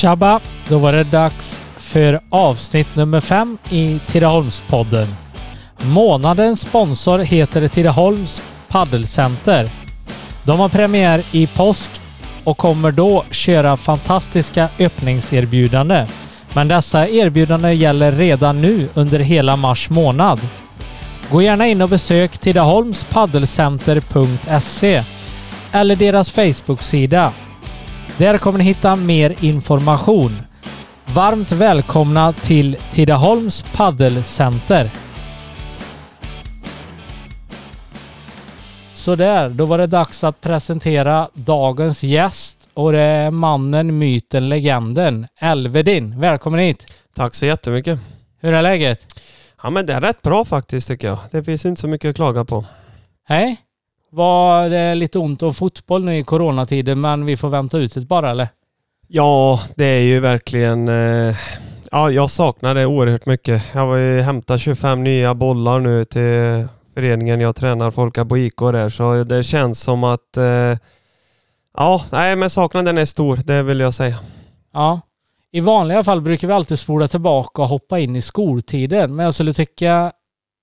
Tjabba! Då var det dags för avsnitt nummer fem i Tidaholmspodden. Månadens sponsor heter Tidaholms Paddelcenter. De har premiär i påsk och kommer då köra fantastiska öppningserbjudanden. Men dessa erbjudanden gäller redan nu under hela mars månad. Gå gärna in och besök tidaholmspaddelcenter.se eller deras Facebook-sida. Där kommer ni hitta mer information. Varmt välkomna till Tidaholms Paddelcenter. Sådär, då var det dags att presentera dagens gäst och det är mannen, myten, legenden Elvedin. Välkommen hit! Tack så jättemycket. Hur är läget? Ja men det är rätt bra faktiskt tycker jag. Det finns inte så mycket att klaga på. Hej? Var det lite ont om fotboll nu i coronatiden men vi får vänta ut det bara eller? Ja, det är ju verkligen... Eh, ja, jag saknar det oerhört mycket. Jag har ju hämtat 25 nya bollar nu till föreningen jag tränar, Folka IK där, så det känns som att... Eh, ja, nej men saknaden är stor, det vill jag säga. Ja. I vanliga fall brukar vi alltid spola tillbaka och hoppa in i skoltiden men jag skulle tycka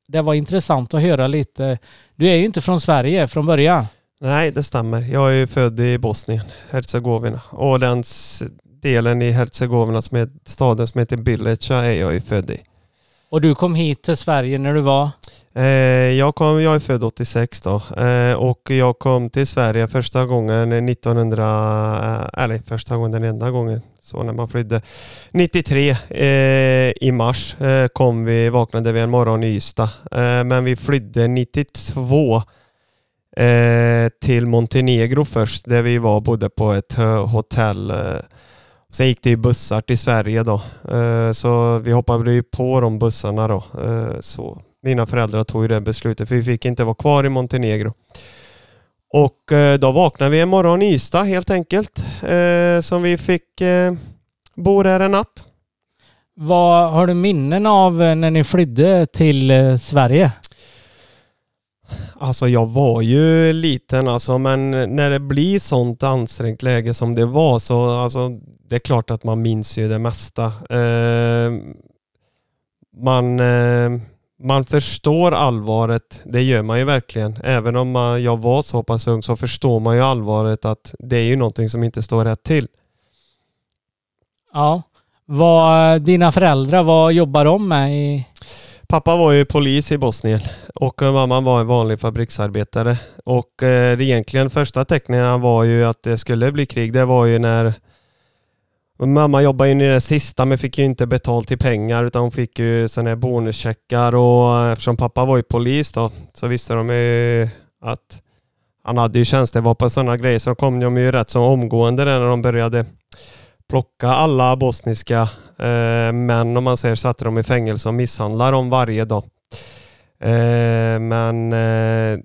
det var intressant att höra lite. Du är ju inte från Sverige från början. Nej, det stämmer. Jag är ju född i Bosnien, Herzegovina. Och den delen i Herzegovina, som är staden som heter Bilica, är jag ju född i. Och du kom hit till Sverige när du var? Eh, jag, kom, jag är född 86 då eh, och jag kom till Sverige första gången 1900, eh, eller första gången, den enda gången, så när man flydde. 93 i mars kom vi, vaknade vi en morgon i Ystad. men vi flydde 92 till Montenegro först, där vi var bodde på ett hotell. Sen gick det ju bussar till Sverige då, så vi hoppade ju på de bussarna då. Så mina föräldrar tog ju det beslutet för vi fick inte vara kvar i Montenegro. Och eh, då vaknade vi en morgon i Ystad helt enkelt. Eh, som vi fick eh, bo där en natt. Vad har du minnen av när ni flydde till Sverige? Alltså jag var ju liten alltså men när det blir sånt ansträngt läge som det var så alltså det är klart att man minns ju det mesta. Eh, man eh, man förstår allvaret, det gör man ju verkligen. Även om man, jag var så pass ung så förstår man ju allvaret att det är ju någonting som inte står rätt till. Ja. Vad, dina föräldrar, vad jobbar de med? I... Pappa var ju polis i Bosnien och mamma var en vanlig fabriksarbetare. Och eh, egentligen första tecknen var ju att det skulle bli krig. Det var ju när Mamma jobbade in i det sista men fick ju inte betalt i pengar utan hon fick ju sådana här bonuscheckar och eftersom pappa var ju polis då så visste de ju att han hade ju tjänstevapen och sådana grejer så kom de ju rätt så omgående där när de började plocka alla bosniska eh, män om man säger satte dem i fängelse och misshandlade dem varje dag. Eh, men eh,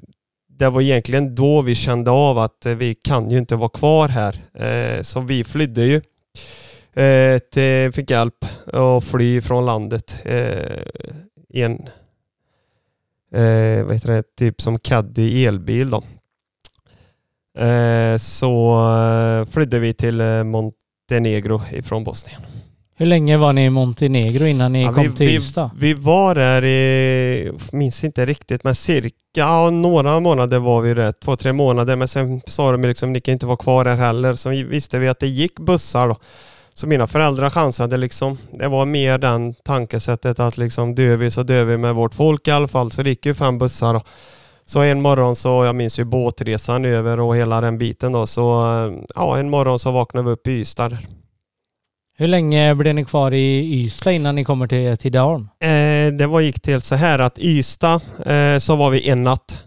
det var egentligen då vi kände av att eh, vi kan ju inte vara kvar här. Eh, så vi flydde ju eh, till, fick hjälp att fly från landet eh, i en eh, vad heter det, typ som Caddy elbil då. Eh, så eh, flydde vi till eh, Montenegro ifrån Bosnien. Hur länge var ni i Montenegro innan ni ja, kom vi, till Ystad? Vi, vi var där i, minns inte riktigt, men cirka ja, några månader var vi där. Två, tre månader. Men sen sa de liksom, ni kan inte vara kvar här heller. Så visste vi att det gick bussar då. Så mina föräldrar chansade liksom. Det var mer den tankesättet att liksom dör vi så dör vi med vårt folk i alla fall. Så det gick ju fem bussar. Då. Så en morgon så, jag minns ju båtresan över och hela den biten då. Så ja, en morgon så vaknade vi upp i Ystad. Hur länge blev ni kvar i Ystad innan ni kommer till Tidaholm? Eh, det var, gick till så här att Ystad eh, så var vi en natt.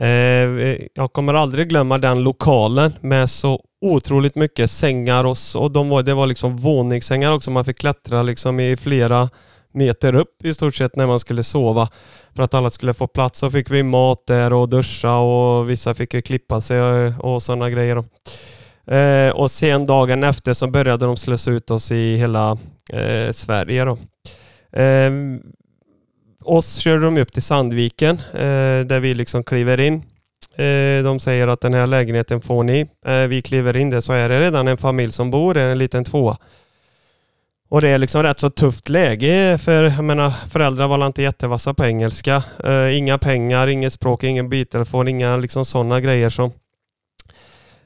Eh, eh, jag kommer aldrig glömma den lokalen med så otroligt mycket sängar och, och de var, det var liksom våningssängar också. Man fick klättra liksom i flera meter upp i stort sett när man skulle sova för att alla skulle få plats. Så fick vi mat där och duscha och vissa fick ju klippa sig och, och sådana grejer. Eh, och sen dagen efter så började de slösa ut oss i hela eh, Sverige. Då. Eh, oss körde de upp till Sandviken eh, där vi liksom kliver in Eh, de säger att den här lägenheten får ni. Eh, vi kliver in där så är det redan en familj som bor i en liten tvåa. Och det är liksom rätt så tufft läge för jag menar, föräldrar var inte jättevassa på engelska. Eh, inga pengar, inget språk, ingen biltelefon, inga liksom sådana grejer som...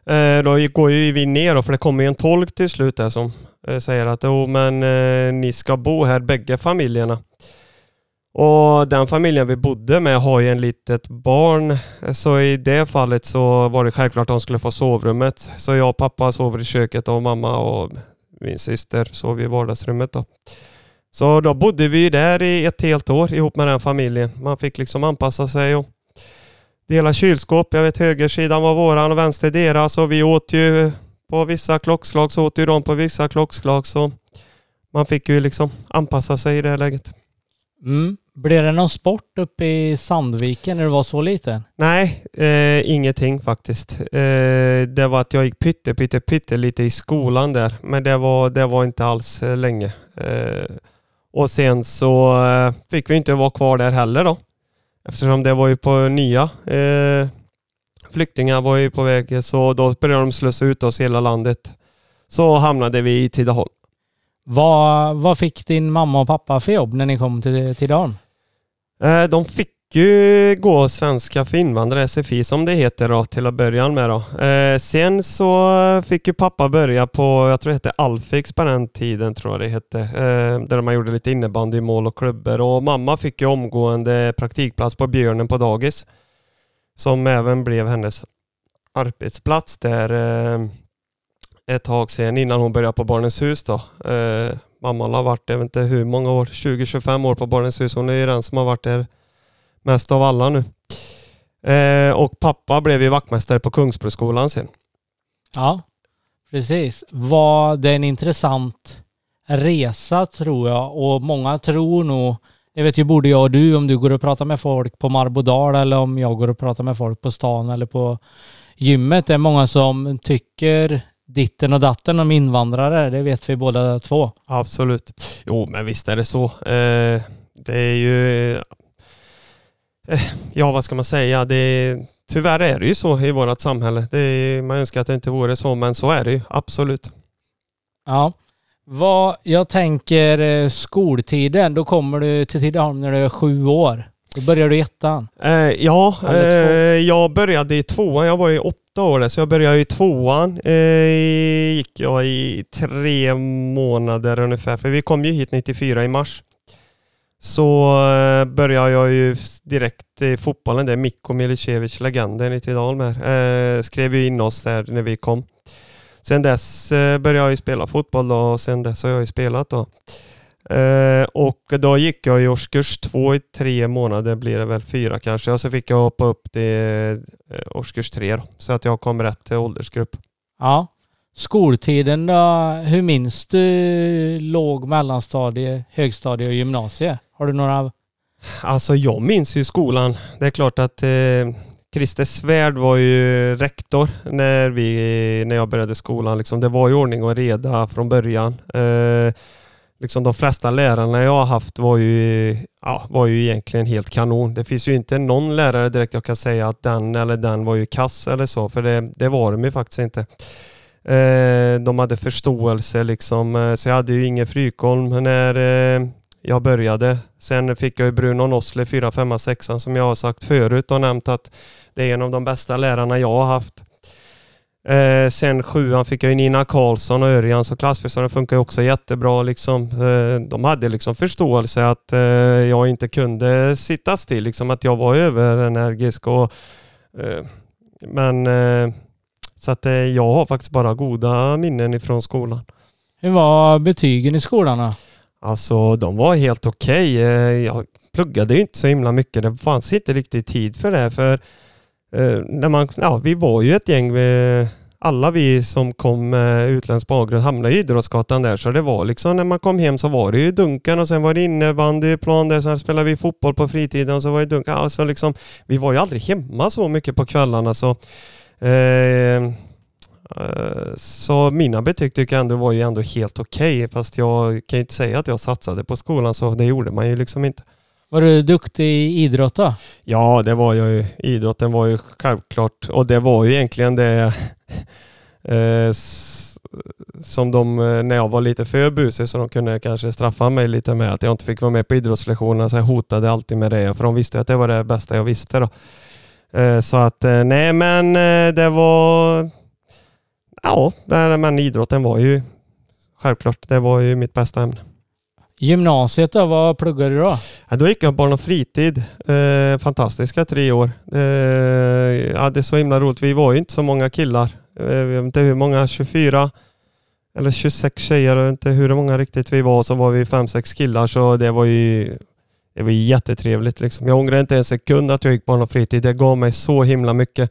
Eh, då går ju vi ner då, för det kommer ju en tolk till slut där som eh, säger att oh, men ni ska bo här bägge familjerna. Och den familjen vi bodde med har ju en litet barn. Så i det fallet så var det självklart att de skulle få sovrummet. Så jag och pappa sover i köket och mamma och min syster sov i vardagsrummet då. Så då bodde vi där i ett helt år ihop med den familjen. Man fick liksom anpassa sig och dela kylskåp. Jag vet högersidan var våran och vänster deras och vi åt ju på vissa klockslag så åt ju de på vissa klockslag så man fick ju liksom anpassa sig i det här läget. Mm. Blev det någon sport uppe i Sandviken när du var så liten? Nej, eh, ingenting faktiskt. Eh, det var att jag gick pytte, pytte, pytte lite i skolan där, men det var, det var inte alls eh, länge. Eh, och sen så eh, fick vi inte vara kvar där heller då, eftersom det var ju på nya eh, flyktingar var ju på väg, så då började de slussa ut oss hela landet. Så hamnade vi i Tidaholm. Vad, vad fick din mamma och pappa för jobb när ni kom till Tidaholm? Eh, de fick ju gå svenska för invandrare, SFI som det heter då, till att börja med. Då. Eh, sen så fick ju pappa börja på, jag tror det hette Alfix på den tiden, tror jag det hette. Eh, där man gjorde lite innebandy, mål och klubbor. Och mamma fick ju omgående praktikplats på Björnen på dagis. Som även blev hennes arbetsplats där eh, ett tag sedan innan hon började på Barnens hus då. Eh, mamman har varit, jag vet inte hur många år, 20-25 år på Barnens hus. Hon är ju den som har varit där mest av alla nu. Eh, och pappa blev ju vaktmästare på Kungsbroskolan sen. Ja, precis. Var det en intressant resa tror jag och många tror nog, det vet ju både jag och du om du går och pratar med folk på Marbodal eller om jag går och pratar med folk på stan eller på gymmet. Det är många som tycker ditten och datten om invandrare, det vet vi båda två. Absolut. Jo, men visst är det så. Eh, det är ju... Eh, ja, vad ska man säga? Det är, tyvärr är det ju så i vårt samhälle. Det är, man önskar att det inte vore så, men så är det ju. Absolut. Ja. Vad jag tänker eh, skoltiden, då kommer du till Tidaholm när du är sju år. Då började du i ettan? Eh, ja, eh, jag började i tvåan. Jag var i åtta år där, så jag började i tvåan. Eh, gick jag i tre månader ungefär, för vi kom ju hit 94 i mars. Så eh, började jag ju direkt i fotbollen där. Mikko Milicevic, legenden i Tidalm här, eh, skrev ju in oss där när vi kom. Sen dess eh, började jag ju spela fotboll då, och sen dess har jag ju spelat då. Eh, och då gick jag i årskurs två i tre månader, blir det väl fyra kanske. Och så fick jag hoppa upp till eh, årskurs tre då, så att jag kom rätt till åldersgrupp. Ja. Skoltiden då, hur minns du låg, mellanstadie, högstadie och gymnasie? Har du några? Alltså jag minns ju skolan. Det är klart att eh, Christer Svärd var ju rektor när, vi, när jag började skolan. Liksom, det var ju ordning och reda från början. Eh, liksom de flesta lärarna jag har haft var ju, ja, var ju egentligen helt kanon. Det finns ju inte någon lärare direkt jag kan säga att den eller den var ju kass eller så, för det, det var de ju faktiskt inte. Eh, de hade förståelse liksom, eh, så jag hade ju ingen Frykholm när eh, jag började. Sen fick jag ju Bruno Nossle 4, 5, 6 som jag har sagt förut och nämnt att det är en av de bästa lärarna jag har haft. Eh, sen sjuan fick jag Nina Karlsson och Örjan, så klassförståndaren funkar ju också jättebra. Liksom. Eh, de hade liksom förståelse att eh, jag inte kunde sitta still, liksom, att jag var överenergisk. Och, eh, men eh, så att eh, jag har faktiskt bara goda minnen ifrån skolan. Hur var betygen i skolan då? Alltså de var helt okej. Okay. Jag pluggade ju inte så himla mycket. Det fanns inte riktigt tid för det. För Eh, när man, ja, vi var ju ett gäng alla vi som kom med utländsk bakgrund hamnade i Idrottsgatan där, så det var liksom när man kom hem så var det ju Dunken och sen var det innebandyplan där, sen spelade vi fotboll på fritiden och så var det Dunken. Alltså liksom, vi var ju aldrig hemma så mycket på kvällarna så eh, eh så mina betyg tycker jag ändå var ju ändå helt okej, okay, fast jag kan inte säga att jag satsade på skolan, så det gjorde man ju liksom inte. Var du duktig i idrott då? Ja, det var jag ju. Idrotten var ju självklart och det var ju egentligen det eh, som de, eh, när jag var lite för busig, så de kunde kanske straffa mig lite med att jag inte fick vara med på idrottslektionerna. Så jag hotade alltid med det, för de visste att det var det bästa jag visste. Då. Eh, så att eh, nej, men eh, det var... Ja, men idrotten var ju självklart, det var ju mitt bästa ämne. Gymnasiet då, vad pluggade du då? Ja, då gick jag barn och fritid. Eh, fantastiska tre år. Eh, ja, det är så himla roligt. Vi var ju inte så många killar. Eh, jag vet inte hur många, 24 eller 26 tjejer. Jag vet inte hur många riktigt vi var. Så var vi fem sex killar så det var ju det var jättetrevligt. Liksom. Jag ångrar inte en sekund att jag gick barn och fritid. Det gav mig så himla mycket.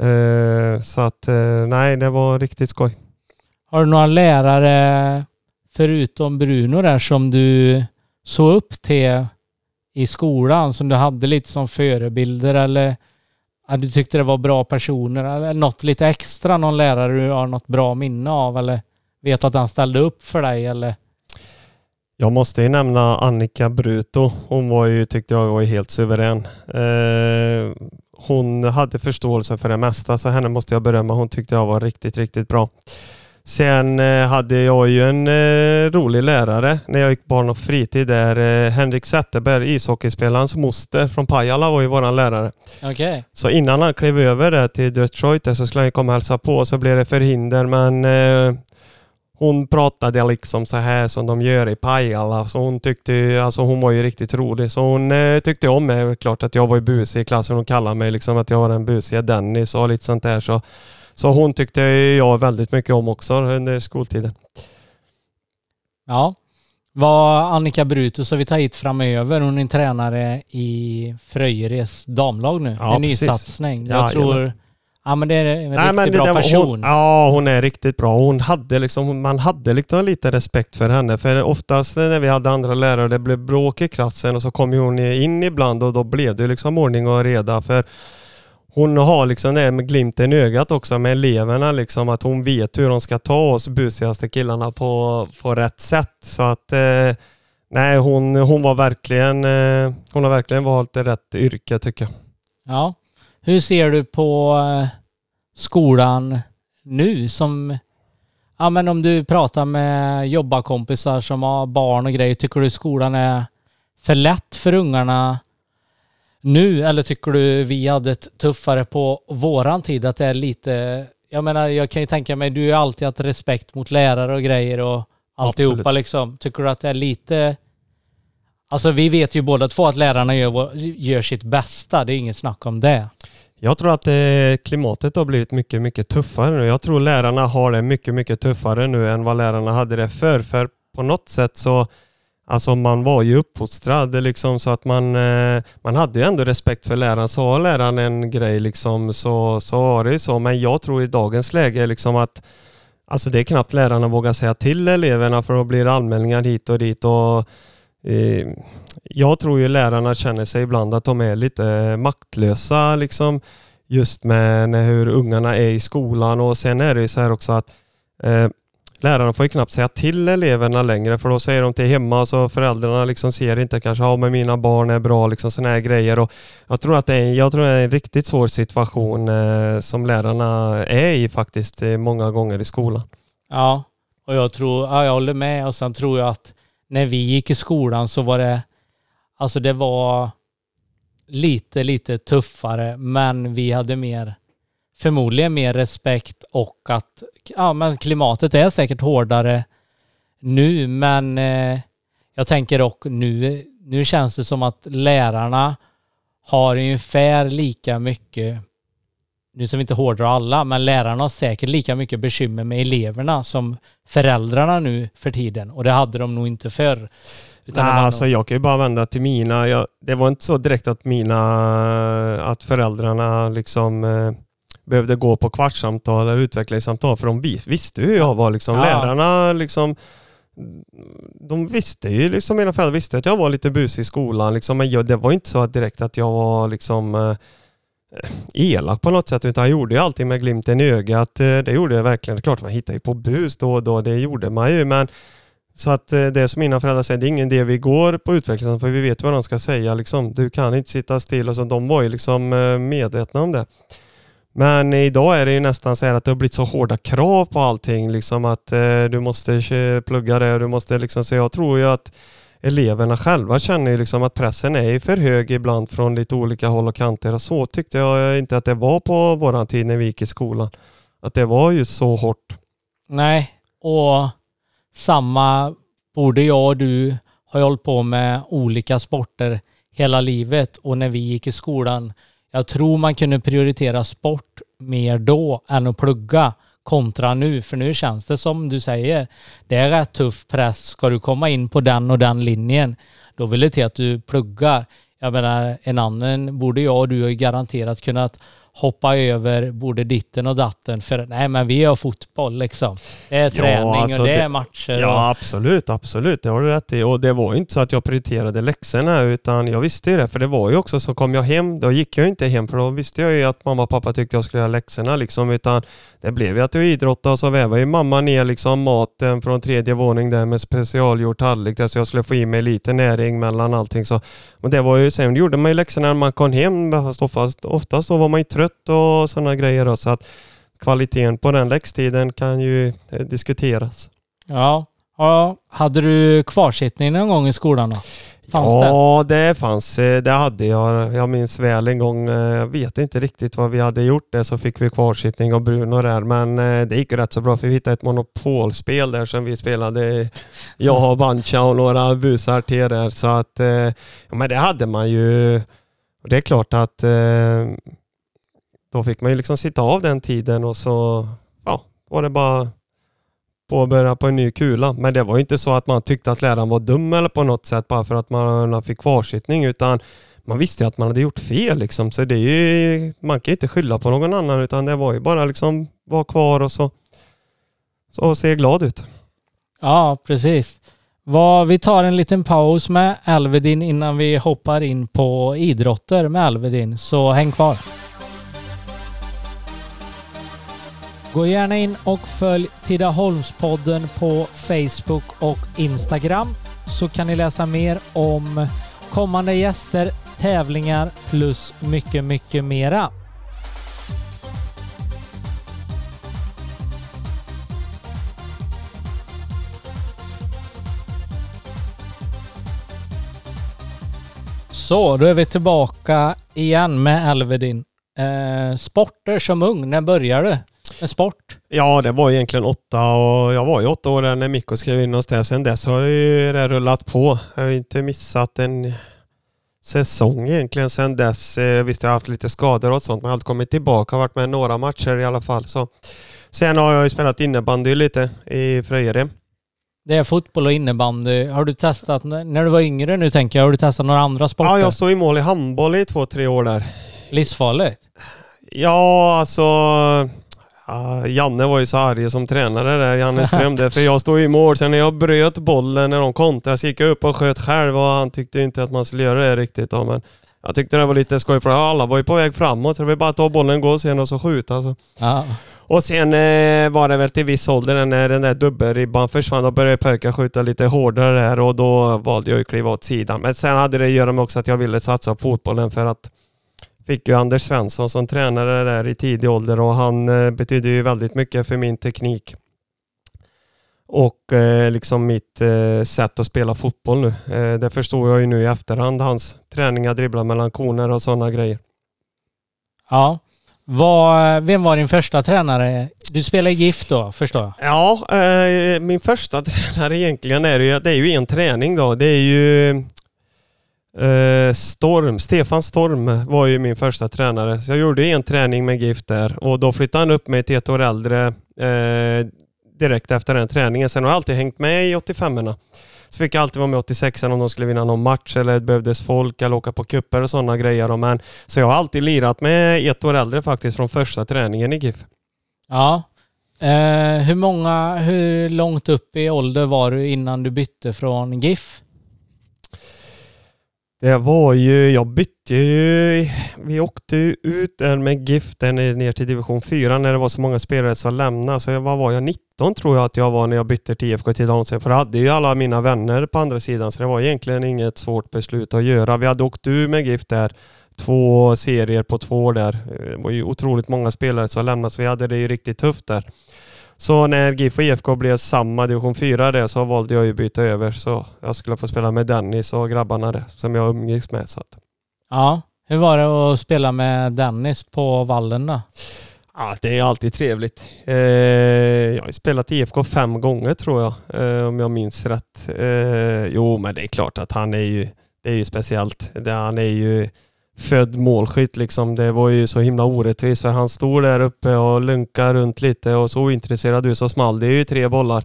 Eh, så att eh, nej, det var riktigt skoj. Har du några lärare förutom Bruno där som du såg upp till i skolan som du hade lite som förebilder eller att du tyckte det var bra personer eller något lite extra, någon lärare du har något bra minne av eller vet att han ställde upp för dig eller? Jag måste ju nämna Annika Bruto. Hon var ju, tyckte jag var helt suverän. Eh, hon hade förståelse för det mesta så henne måste jag berömma. Hon tyckte jag var riktigt, riktigt bra. Sen eh, hade jag ju en eh, rolig lärare när jag gick barn och fritid där. Eh, Henrik Zetterberg, ishockeyspelarens moster från Pajala var ju våran lärare. Okay. Så innan han klev över där till Detroit så skulle han komma och hälsa på så blev det förhinder men hon pratade liksom så här som de gör i Pajala. Så hon tyckte, alltså hon var ju riktigt rolig. Så hon eh, tyckte om mig. Klart att jag var ju busig i klassen. Hon kallade mig liksom att jag var den busiga Dennis och lite sånt där. Så så hon tyckte jag väldigt mycket om också under skoltiden. Ja. Vad Annika Brutus har vi tar hit framöver. Hon är tränare i Fröjeres damlag nu. Ja, en nysatsning. Jag ja, tror... Ja. Ja men det är en Nej, riktigt men bra det, person. Hon, ja hon är riktigt bra. Hon hade liksom, man hade liksom lite respekt för henne. För oftast när vi hade andra lärare det blev bråk i klassen och så kom hon in ibland och då blev det liksom ordning och reda. För hon har liksom det med glimten i ögat också med eleverna liksom att hon vet hur de ska ta oss busigaste killarna på, på rätt sätt. Så att eh, nej, hon, hon var verkligen, eh, hon har verkligen valt rätt yrke tycker jag. Ja. Hur ser du på eh, skolan nu som Ja men om du pratar med jobbarkompisar som har barn och grejer, tycker du skolan är för lätt för ungarna nu eller tycker du vi hade ett tuffare på våran tid? Att det är lite, jag menar jag kan ju tänka mig, du har alltid haft respekt mot lärare och grejer och alltihopa Absolut. liksom. Tycker du att det är lite, alltså vi vet ju båda två att lärarna gör, gör sitt bästa, det är inget snack om det. Jag tror att eh, klimatet har blivit mycket, mycket tuffare nu. Jag tror lärarna har det mycket, mycket tuffare nu än vad lärarna hade det förr. För på något sätt så Alltså man var ju uppfostrad liksom så att man, eh, man hade ju ändå respekt för läraren. Sa läraren en grej liksom så, så var det ju så. Men jag tror i dagens läge liksom att Alltså det är knappt lärarna vågar säga till eleverna för då blir det anmälningar hit och dit. Och, eh, jag tror ju lärarna känner sig ibland att de är lite maktlösa liksom just med hur ungarna är i skolan och sen är det ju så här också att eh, lärarna får ju knappt säga till eleverna längre för då säger de till hemma så föräldrarna liksom ser inte kanske, ja men mina barn är bra, liksom sådana här grejer. Och jag tror att det är, jag tror det är en riktigt svår situation eh, som lärarna är i faktiskt eh, många gånger i skolan. Ja, och jag tror, ja, jag håller med och sen tror jag att när vi gick i skolan så var det, alltså det var lite, lite tuffare men vi hade mer förmodligen mer respekt och att ja, men klimatet är säkert hårdare nu, men eh, jag tänker dock nu, nu känns det som att lärarna har ungefär lika mycket, nu som vi inte hårdrar alla, men lärarna har säkert lika mycket bekymmer med eleverna som föräldrarna nu för tiden och det hade de nog inte förr. Utan Nej, alltså jag kan ju bara vända till mina. Jag, det var inte så direkt att mina, att föräldrarna liksom eh, behövde gå på kvartssamtal eller utvecklingssamtal för de visste hur jag var liksom. Ja. Lärarna liksom de visste ju liksom, mina föräldrar visste att jag var lite busig i skolan liksom, men jag, det var inte så direkt att jag var liksom eh, elak på något sätt utan jag gjorde ju allting med glimten i ögat. Eh, det gjorde jag verkligen. Det är klart man hittar ju på bus då och då, det gjorde man ju men Så att eh, det som mina föräldrar säger, det är ingen idé vi går på utveckling för vi vet vad de ska säga. Liksom. Du kan inte sitta still. Och så, de var ju liksom eh, medvetna om det. Men idag är det ju nästan så här att det har blivit så hårda krav på allting. Liksom att eh, du måste plugga det. och Du måste liksom, så jag tror ju att eleverna själva känner ju liksom att pressen är för hög ibland från lite olika håll och kanter. Och så tyckte jag inte att det var på våran tid när vi gick i skolan. Att det var ju så hårt. Nej, och samma både jag och du har ju hållit på med olika sporter hela livet och när vi gick i skolan, jag tror man kunde prioritera sport mer då än att plugga kontra nu. För nu känns det som du säger, det är rätt tuff press. Ska du komma in på den och den linjen, då vill det till att du pluggar. Jag menar, en annan borde jag och du har garanterat kunnat hoppa över både ditten och datten för nej men vi har fotboll liksom. Det är träning ja, alltså och det, det, är matcher. Ja och... absolut, absolut. Det har du rätt i. Och det var ju inte så att jag prioriterade läxorna utan jag visste ju det. För det var ju också så kom jag hem, då gick jag inte hem för då visste jag ju att mamma och pappa tyckte jag skulle göra läxorna liksom. Utan det blev ju att jag idrottade och så vävade ju mamma ner liksom maten från tredje våning där med specialgjord tallrik där så jag skulle få i mig lite näring mellan allting. Så, men det var ju, sen gjorde man ju läxorna när man kom hem. Fast oftast, oftast då var man ju trött och sådana grejer. Då, så att kvaliteten på den läxtiden kan ju eh, diskuteras. Ja. ja. Hade du kvarsittning någon gång i skolan då? Fanns ja, det? det fanns. Eh, det hade jag. Jag minns väl en gång. Eh, jag vet inte riktigt vad vi hade gjort det så fick vi kvarsittning av Bruno där. Men det gick rätt så bra för vi hittade ett monopolspel där som vi spelade. Jag och Bancha och några busar till där. Så att, ja, men det hade man ju. Det är klart att då fick man ju liksom sitta av den tiden och så ja, var det bara påbörja på en ny kula. Men det var inte så att man tyckte att läraren var dum eller på något sätt bara för att man fick kvarsittning utan man visste att man hade gjort fel liksom. Så det är ju, man kan inte skylla på någon annan utan det var ju bara liksom vara kvar och så, så se glad ut. Ja, precis. Vad, vi tar en liten paus med Alvedin innan vi hoppar in på idrotter med Alvedin, så häng kvar. Gå gärna in och följ Tidaholmspodden på Facebook och Instagram så kan ni läsa mer om kommande gäster, tävlingar plus mycket, mycket mera. Så, då är vi tillbaka igen med Elvedin. Eh, sporter som ung, när började du? Med sport? Ja, det var egentligen åtta och jag var ju åtta år när Mikko skrev in oss där. Sen dess har ju det rullat på. Jag har inte missat en säsong egentligen sen dess. Eh, visst, jag har haft lite skador och sånt, men jag har alltid kommit tillbaka och varit med några matcher i alla fall. Så. Sen har jag ju spelat innebandy lite i Fröjered. Det är fotboll och innebandy. Har du testat, när du var yngre nu tänker jag, har du testat några andra sporter? Ja, jag stod i mål i handboll i två, tre år där. Livsfarligt? Ja, alltså Uh, Janne var ju så arg som tränare där, Janne Ström där, för jag stod i mål. Sen när jag bröt bollen när de kontrade så gick jag upp och sköt själv och han tyckte inte att man skulle göra det riktigt. Då, men jag tyckte det var lite skoj för alla var ju på väg framåt så det var bara att ta bollen, gå sen och så skjuta. Alltså. Ja. Och sen eh, var det väl till viss ålder när den där dubbelribban försvann. Då började pojkar skjuta lite hårdare där och då valde jag att kliva åt sidan. Men sen hade det att göra med också att jag ville satsa på fotbollen för att fick ju Anders Svensson som tränare där i tidig ålder och han eh, betydde ju väldigt mycket för min teknik. Och eh, liksom mitt eh, sätt att spela fotboll nu. Eh, det förstår jag ju nu i efterhand, hans träningar, dribbla mellan koner och sådana grejer. Ja. Var, vem var din första tränare? Du spelar GIF då, förstår jag? Ja, eh, min första tränare egentligen är ju, det är ju en träning då. Det är ju Eh, Storm, Stefan Storm var ju min första tränare. Så jag gjorde en träning med GIF där och då flyttade han upp mig till ett år äldre eh, direkt efter den träningen. Sen har jag alltid hängt med i 85orna. Så fick jag alltid vara med 86 om de skulle vinna någon match eller det behövdes folk eller åka på kupper och sådana grejer. Men, så jag har alltid lirat med ett år äldre faktiskt från första träningen i GIF. Ja. Eh, hur många, hur långt upp i ålder var du innan du bytte från GIF? Det var ju, jag bytte ju, vi åkte ju ut där med GIF ner till division 4 när det var så många spelare som lämnade. Så vad var jag, 19 tror jag att jag var när jag bytte till IFK Tidaholm. För jag hade ju alla mina vänner på andra sidan så det var egentligen inget svårt beslut att göra. Vi hade åkt ur med GIF där, två serier på två år där. Det var ju otroligt många spelare som lämnade så vi hade det ju riktigt tufft där. Så när GIF och IFK blev samma division 4 det så valde jag ju byta över så jag skulle få spela med Dennis och grabbarna där som jag umgicks med. Så att. Ja, hur var det att spela med Dennis på vallen då? Ja, det är alltid trevligt. Eh, jag har spelat IFK fem gånger tror jag, eh, om jag minns rätt. Eh, jo, men det är klart att han är ju, det är ju speciellt. Det, han är ju född målskytt liksom. Det var ju så himla orättvist för han stod där uppe och lunkade runt lite och så ointresserad ut så small det ju tre bollar.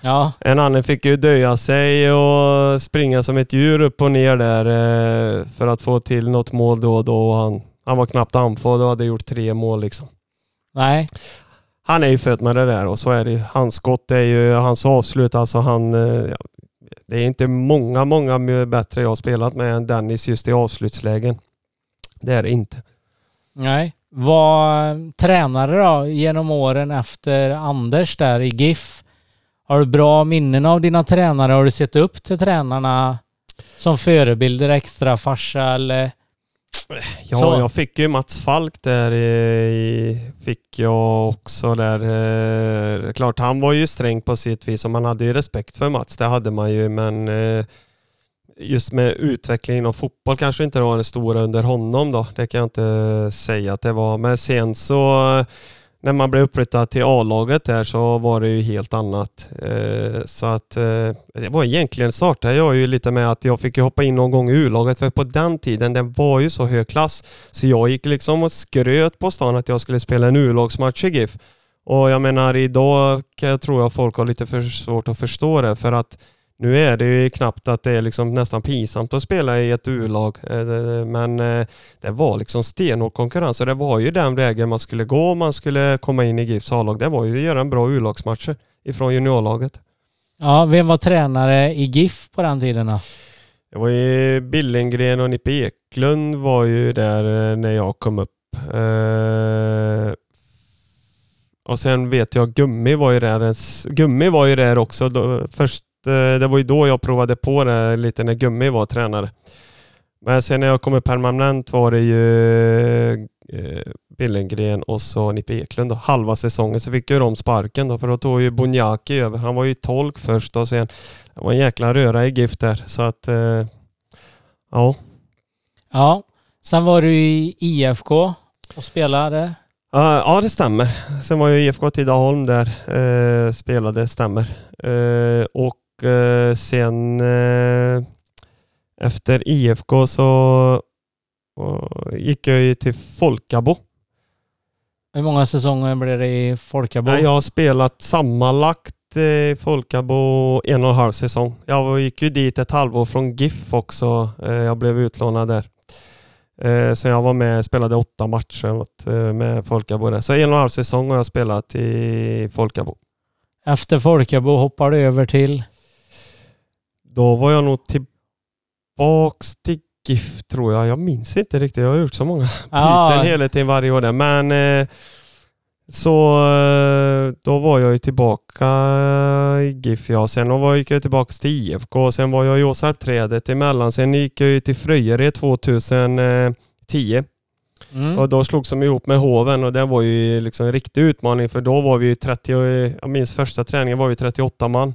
Ja. En annan fick ju döja sig och springa som ett djur upp och ner där eh, för att få till något mål då och då. Han, han var knappt andfådd och hade gjort tre mål liksom. Nej. Han är ju född med det där och så är det ju. Hans skott är ju hans avslut. Alltså han, eh, det är inte många, många bättre jag har spelat med än Dennis just i avslutslägen. Det är det inte. Nej. Var tränare då genom åren efter Anders där i GIF? Har du bra minnen av dina tränare? Har du sett upp till tränarna som förebilder, extra farsa eller? Ja, så. jag fick ju Mats Falk där. I, fick jag också där. Eh, klart, han var ju sträng på sitt vis och man hade ju respekt för Mats. Det hade man ju, men eh, just med utvecklingen av fotboll kanske inte var det stora under honom då. Det kan jag inte säga att det var. Men sen så när man blev uppflyttad till A-laget där så var det ju helt annat. Eh, så att eh, det var egentligen startade jag ju lite med att jag fick hoppa in någon gång i U-laget för på den tiden den var ju så hög klass. Så jag gick liksom och skröt på stan att jag skulle spela en U-lagsmatch i GIF. Och jag menar idag kan jag tror jag folk har lite för svårt att förstå det för att nu är det ju knappt att det är liksom nästan pinsamt att spela i ett U-lag, eh, men eh, det var liksom stenhård konkurrens och det var ju den vägen man skulle gå om man skulle komma in i GIFs A-lag. Det var ju att göra en bra U-lagsmatcher ifrån juniorlaget. Ja, vem var tränare i GIF på den tiden då? Det var ju Billengren och Nippe Eklund var ju där eh, när jag kom upp. Och sen vet jag Gummi var ju där. Gummi var ju där också. Först det var ju då jag provade på det lite när Gummi var tränare. Men sen när jag kom permanent var det ju eh, Billengren och så Nippe Eklund. Då. Halva säsongen så fick ju de sparken då för då tog ju Bonjaki över. Han var ju tolk först och sen det var en jäkla röra i GIF där så att eh, ja. Ja, sen var du i IFK och spelade. Ja, det stämmer. Sen var jag i IFK Tidaholm där, spelade, stämmer. Och eh, sen eh, efter IFK så gick jag ju till Folkabo. Hur många säsonger blev det i Folkabo? Jag har spelat sammanlagt i Folkabo en och en halv säsong. Jag gick ju dit ett halvår från GIF också. Eh, jag blev utlånad där. Eh, så jag var med och spelade åtta matcher med Folkabo där. Så en och en halv säsong har jag spelat i Folkabo. Efter Folkabo hoppar du över till? Då var jag nog tillbaks till GIF tror jag. Jag minns inte riktigt. Jag har gjort så många ah. byten hela tiden varje år där. Men eh, så eh, då var jag ju tillbaka i GIF ja. Sen gick jag tillbaka till IFK. Sen var jag i Åsarpträdet emellan. Sen gick jag ju till Fröjered 2010. Mm. Och då slogs de ihop med Hoven och det var ju liksom en riktig utmaning för då var vi 30, jag minns första träningen var vi 38 man.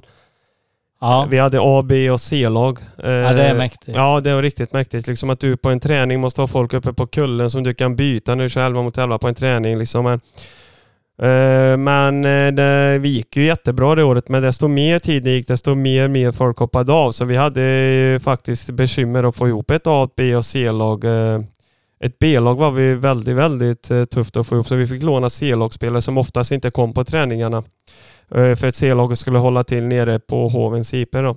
Ja. Vi hade A, B och C-lag. Ja, det är eh, mäktigt. Ja, det var riktigt mäktigt. Liksom att du på en träning måste ha folk uppe på kullen som du kan byta du kör 11 mot 11 på en träning. Liksom. Men, eh, men eh, det, vi gick ju jättebra det året, men desto mer tid det gick, desto mer mer folk hoppade av. Så vi hade faktiskt bekymmer att få ihop ett A, B och C-lag. Ett B-lag var vi väldigt, väldigt tufft att få ihop, så vi fick låna C-lagsspelare som oftast inte kom på träningarna. Eh, för att C-laget skulle hålla till nere på Hovens IP då.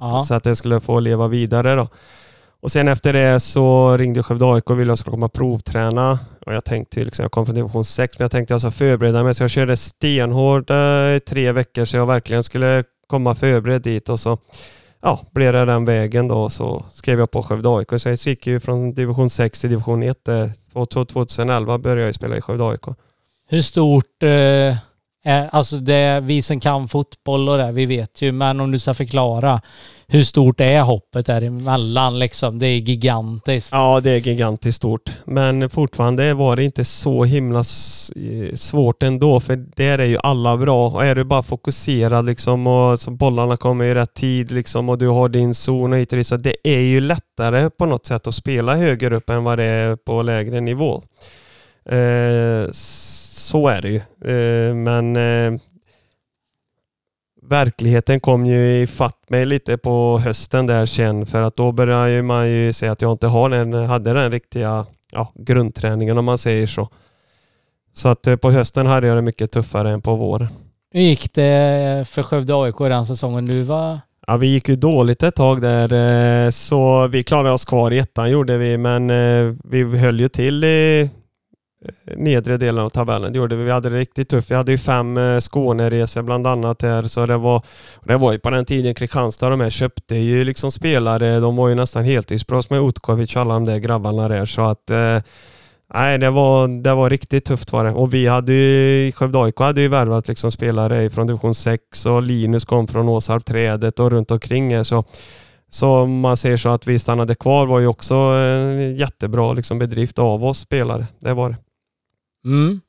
Aha. Så att det skulle få leva vidare då. Och sen efter det så ringde Skövde AIK och ville att jag skulle komma och provträna. Och jag tänkte liksom, jag kom från division 6, men jag tänkte jag ska förbereda mig. Så jag körde stenhårt i tre veckor så jag verkligen skulle komma förberedd dit. Och så ja, blev det den vägen då så skrev jag på Skövde AIK. Så jag gick ju från division 6 till division 1. 2011 började jag spela i Skövde AIK. Hur stort, eh, Eh, alltså det, vi som kan fotboll och det, vi vet ju, men om du ska förklara, hur stort är hoppet däremellan liksom? Det är gigantiskt. Ja, det är gigantiskt stort. Men fortfarande var det inte så himla eh, svårt ändå, för där är ju alla bra. Och är du bara fokuserad liksom och så bollarna kommer i rätt tid liksom och du har din zon och hit och dit, så det är ju lättare på något sätt att spela högre upp än vad det är på lägre nivå. Eh, så är det ju. Eh, men eh, verkligheten kom ju ifatt mig lite på hösten där sen för att då började man ju se att jag inte har den, hade den riktiga ja, grundträningen om man säger så. Så att eh, på hösten hade jag det mycket tuffare än på våren. Hur gick det för Skövde AIK den säsongen du var? Ja, vi gick ju dåligt ett tag där så vi klarade oss kvar i ettan gjorde vi men vi höll ju till i Eh, nedre delen av tabellen. Det gjorde vi. Vi hade det riktigt tufft. Vi hade ju fem eh, Skåneresor bland annat här. Så det var, det var ju på den tiden Kristianstad de här köpte ju liksom spelare. De var ju nästan heltidsproffs med Utkovic och alla de där grabbarna där. Så att eh, Nej, det var, det var riktigt tufft var det. Och vi hade ju, Skövde AIK hade ju värvat liksom spelare från division 6 och Linus kom från Åsarp trädet och runt omkring här. Så, så om man säger så att vi stannade kvar var ju också en jättebra liksom bedrift av oss spelare. Det var det. Mm.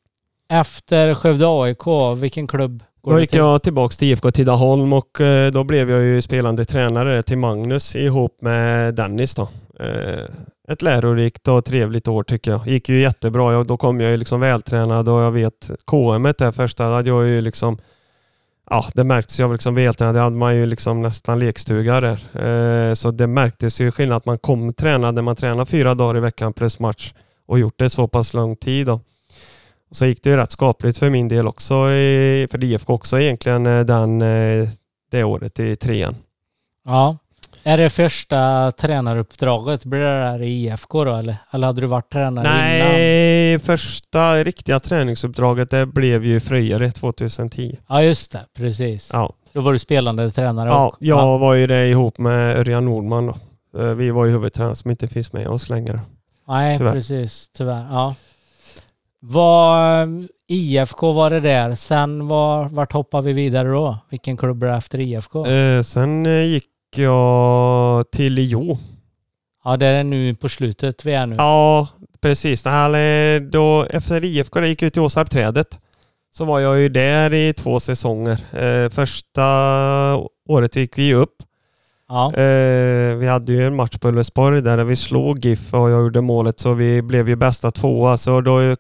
Efter Skövde AIK, vilken klubb går Då gick till? jag tillbaka till IFK Tidaholm och eh, då blev jag ju spelande tränare till Magnus ihop med Dennis då. Eh, ett lärorikt och trevligt år tycker jag. Gick ju jättebra. Då kom jag ju liksom vältränad och jag vet KM där första hade jag ju liksom Ja, det märktes. Jag var liksom vältränad. Det hade man ju liksom nästan lekstuga där. Eh, så det märktes ju skillnad att man kom tränade. Man tränade fyra dagar i veckan plus match och gjort det så pass lång tid då. Så gick det ju rätt skapligt för min del också, för IFK också egentligen eh, den, eh, det året i trean. Ja. Är det första tränaruppdraget, blir det där i IFK då eller? Eller hade du varit tränare Nej, innan? första riktiga träningsuppdraget det blev ju Fröjare 2010. Ja just det, precis. Ja. Då var du spelande tränare Ja, och, jag ja. var ju det ihop med Örjan Nordman då. Eh, vi var ju huvudtränare som inte finns med oss längre. Nej, tyvärr. precis. Tyvärr. Ja. Vad, IFK var det där. Sen var, vart hoppade vi vidare då? Vilken klubb blev efter IFK? Eh, sen eh, gick jag till Jo. Ja, det är nu på slutet vi är nu. Ja, precis. då, efter IFK gick jag till Åsarpträdet. Så var jag ju där i två säsonger. Eh, första året gick vi upp. Ja. Eh, vi hade ju en match på Ulvesborg där vi slog GIF och jag gjorde målet så vi blev ju bästa tvåa. Så då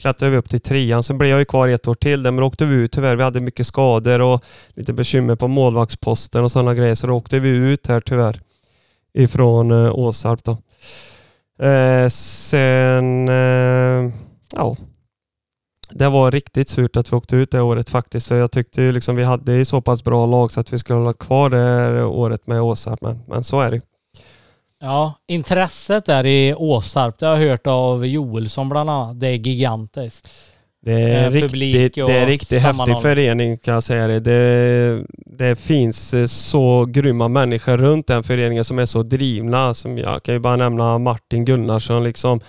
klättrade vi upp till trean. Sen blev jag ju kvar ett år till där, men åkte vi ut tyvärr. Vi hade mycket skador och lite bekymmer på målvaktsposten och sådana grejer. Så då åkte vi ut här tyvärr ifrån eh, Åsarp då. Eh, sen, eh, ja, det var riktigt surt att vi åkte ut det året faktiskt. För jag tyckte ju liksom vi hade så pass bra lag så att vi skulle hålla kvar det året med Åsarp. Men, men så är det. Ja, intresset där i Åsarp, det har jag hört av Joelsson bland annat. Det är gigantiskt. Det är, eh, riktigt, det är riktigt häftig förening kan jag säga det. det. det. finns eh, så grymma människor runt den föreningen som är så drivna. Som jag kan ju bara nämna Martin Gunnarsson liksom.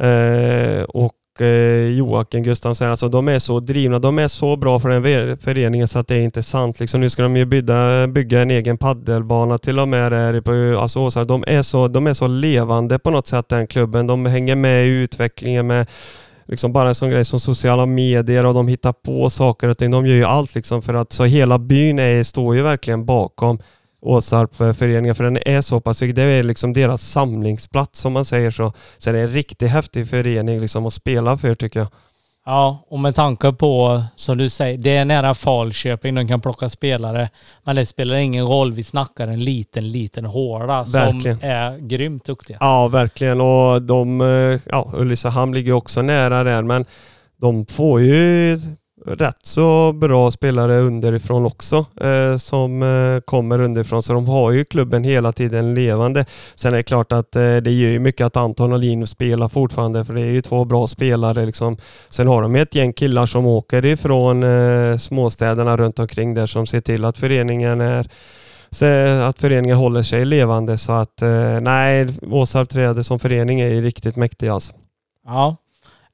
Eh, och eh, Joakim Gustafsson, alltså de är så drivna, de är så bra för den föreningen så att det är inte sant. Liksom, nu ska de ju bygga, bygga en egen paddelbana till och med där på alltså, De är, så, de är så levande på något sätt den klubben. De hänger med i utvecklingen med liksom bara en sån grej som sociala medier och de hittar på saker och ting. De gör ju allt liksom för att så hela byn är, står ju verkligen bakom Åsarpföreningen för den är så pass viktig. Det är liksom deras samlingsplats om man säger så. Så det är en riktigt häftig förening liksom att spela för tycker jag. Ja, och med tanke på, som du säger, det är nära Falköping, de kan plocka spelare. Men det spelar ingen roll, vi snackar en liten, liten håla som är grymt duktiga. Ja, verkligen. Och de, eh, ja, Ulricehamn ligger också nära där, men de får ju rätt så bra spelare underifrån också eh, som eh, kommer underifrån. Så de har ju klubben hela tiden levande. Sen är det klart att eh, det gör ju mycket att Anton och Linus spelar fortfarande för det är ju två bra spelare. Liksom. Sen har de ett gäng killar som åker ifrån eh, småstäderna runt omkring där som ser till att föreningen är att föreningen håller sig levande. Så att eh, nej, Åsarp Träde som förening är ju riktigt mäktig alltså. Ja.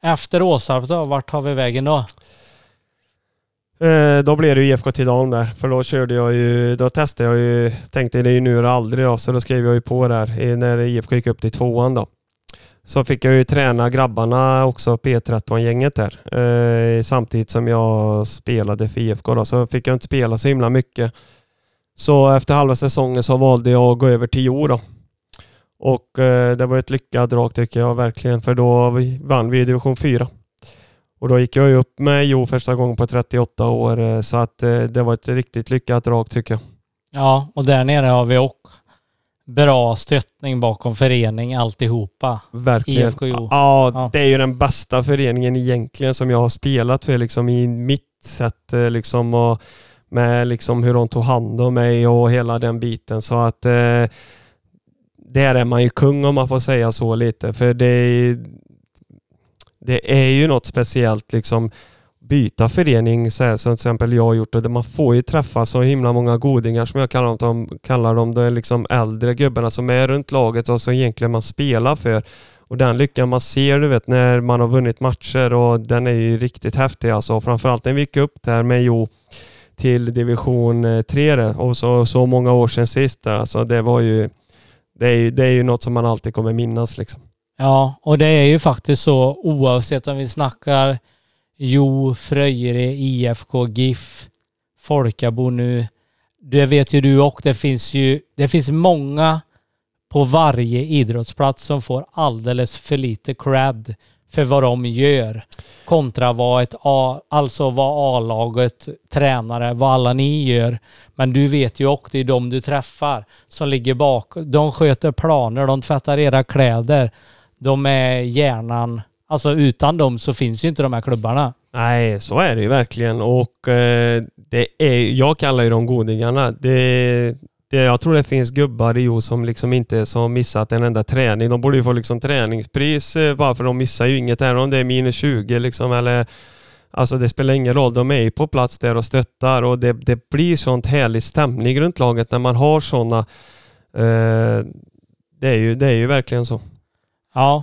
Efter Åsarp då, vart tar vi vägen då? Eh, då blev det ju IFK Tidaholm där. För då körde jag ju, då testade jag ju, tänkte det är ju nu eller aldrig då, så då skrev jag ju på där när IFK gick upp till tvåan då. Så fick jag ju träna grabbarna också, P13-gänget där. Eh, samtidigt som jag spelade för IFK då, så fick jag inte spela så himla mycket. Så efter halva säsongen så valde jag att gå över till Jo då. Och eh, det var ett lyckat drag tycker jag verkligen, för då vann vi division 4. Och då gick jag upp med Jo första gången på 38 år, eh, så att eh, det var ett riktigt lyckat drag tycker jag. Ja, och där nere har vi också bra stöttning bakom förening alltihopa. Verkligen. IFK ja, ja, det är ju den bästa föreningen egentligen som jag har spelat för liksom i mitt sätt eh, liksom och med liksom hur de tog hand om mig och hela den biten så att eh, där är man ju kung om man får säga så lite för det det är ju något speciellt liksom byta förening så här, som till exempel jag har gjort och man får ju träffa så himla många godingar som jag kallar dem. Kallar dem de är liksom äldre gubbarna som är runt laget och som egentligen man spelar för. Och den lyckan man ser du vet när man har vunnit matcher och den är ju riktigt häftig alltså. Framförallt när vi gick upp där med Jo till division eh, 3 och så, så många år sedan sist. Alltså det var ju det är, ju, det är ju något som man alltid kommer minnas liksom. Ja, och det är ju faktiskt så oavsett om vi snackar Jo, Fröjre, IFK, GIF, Folkabo nu. Det vet ju du och det finns ju, det finns många på varje idrottsplats som får alldeles för lite cred för vad de gör kontra vad ett A, alltså vad A-laget, tränare, vad alla ni gör. Men du vet ju också, det är de du träffar som ligger bak. De sköter planer, de tvättar era kläder. De är hjärnan Alltså utan dem så finns ju inte de här klubbarna. Nej, så är det ju verkligen och eh, det är, jag kallar ju dem godingarna. Det, det, jag tror det finns gubbar i Jo som liksom inte som missat en enda träning. De borde ju få liksom träningspris eh, bara för de missar ju inget, även om det är minus 20 liksom eller Alltså det spelar ingen roll, de är ju på plats där och stöttar och det, det blir sånt härlig stämning runt laget när man har sådana. Eh, det, är ju, det är ju verkligen så. Ja,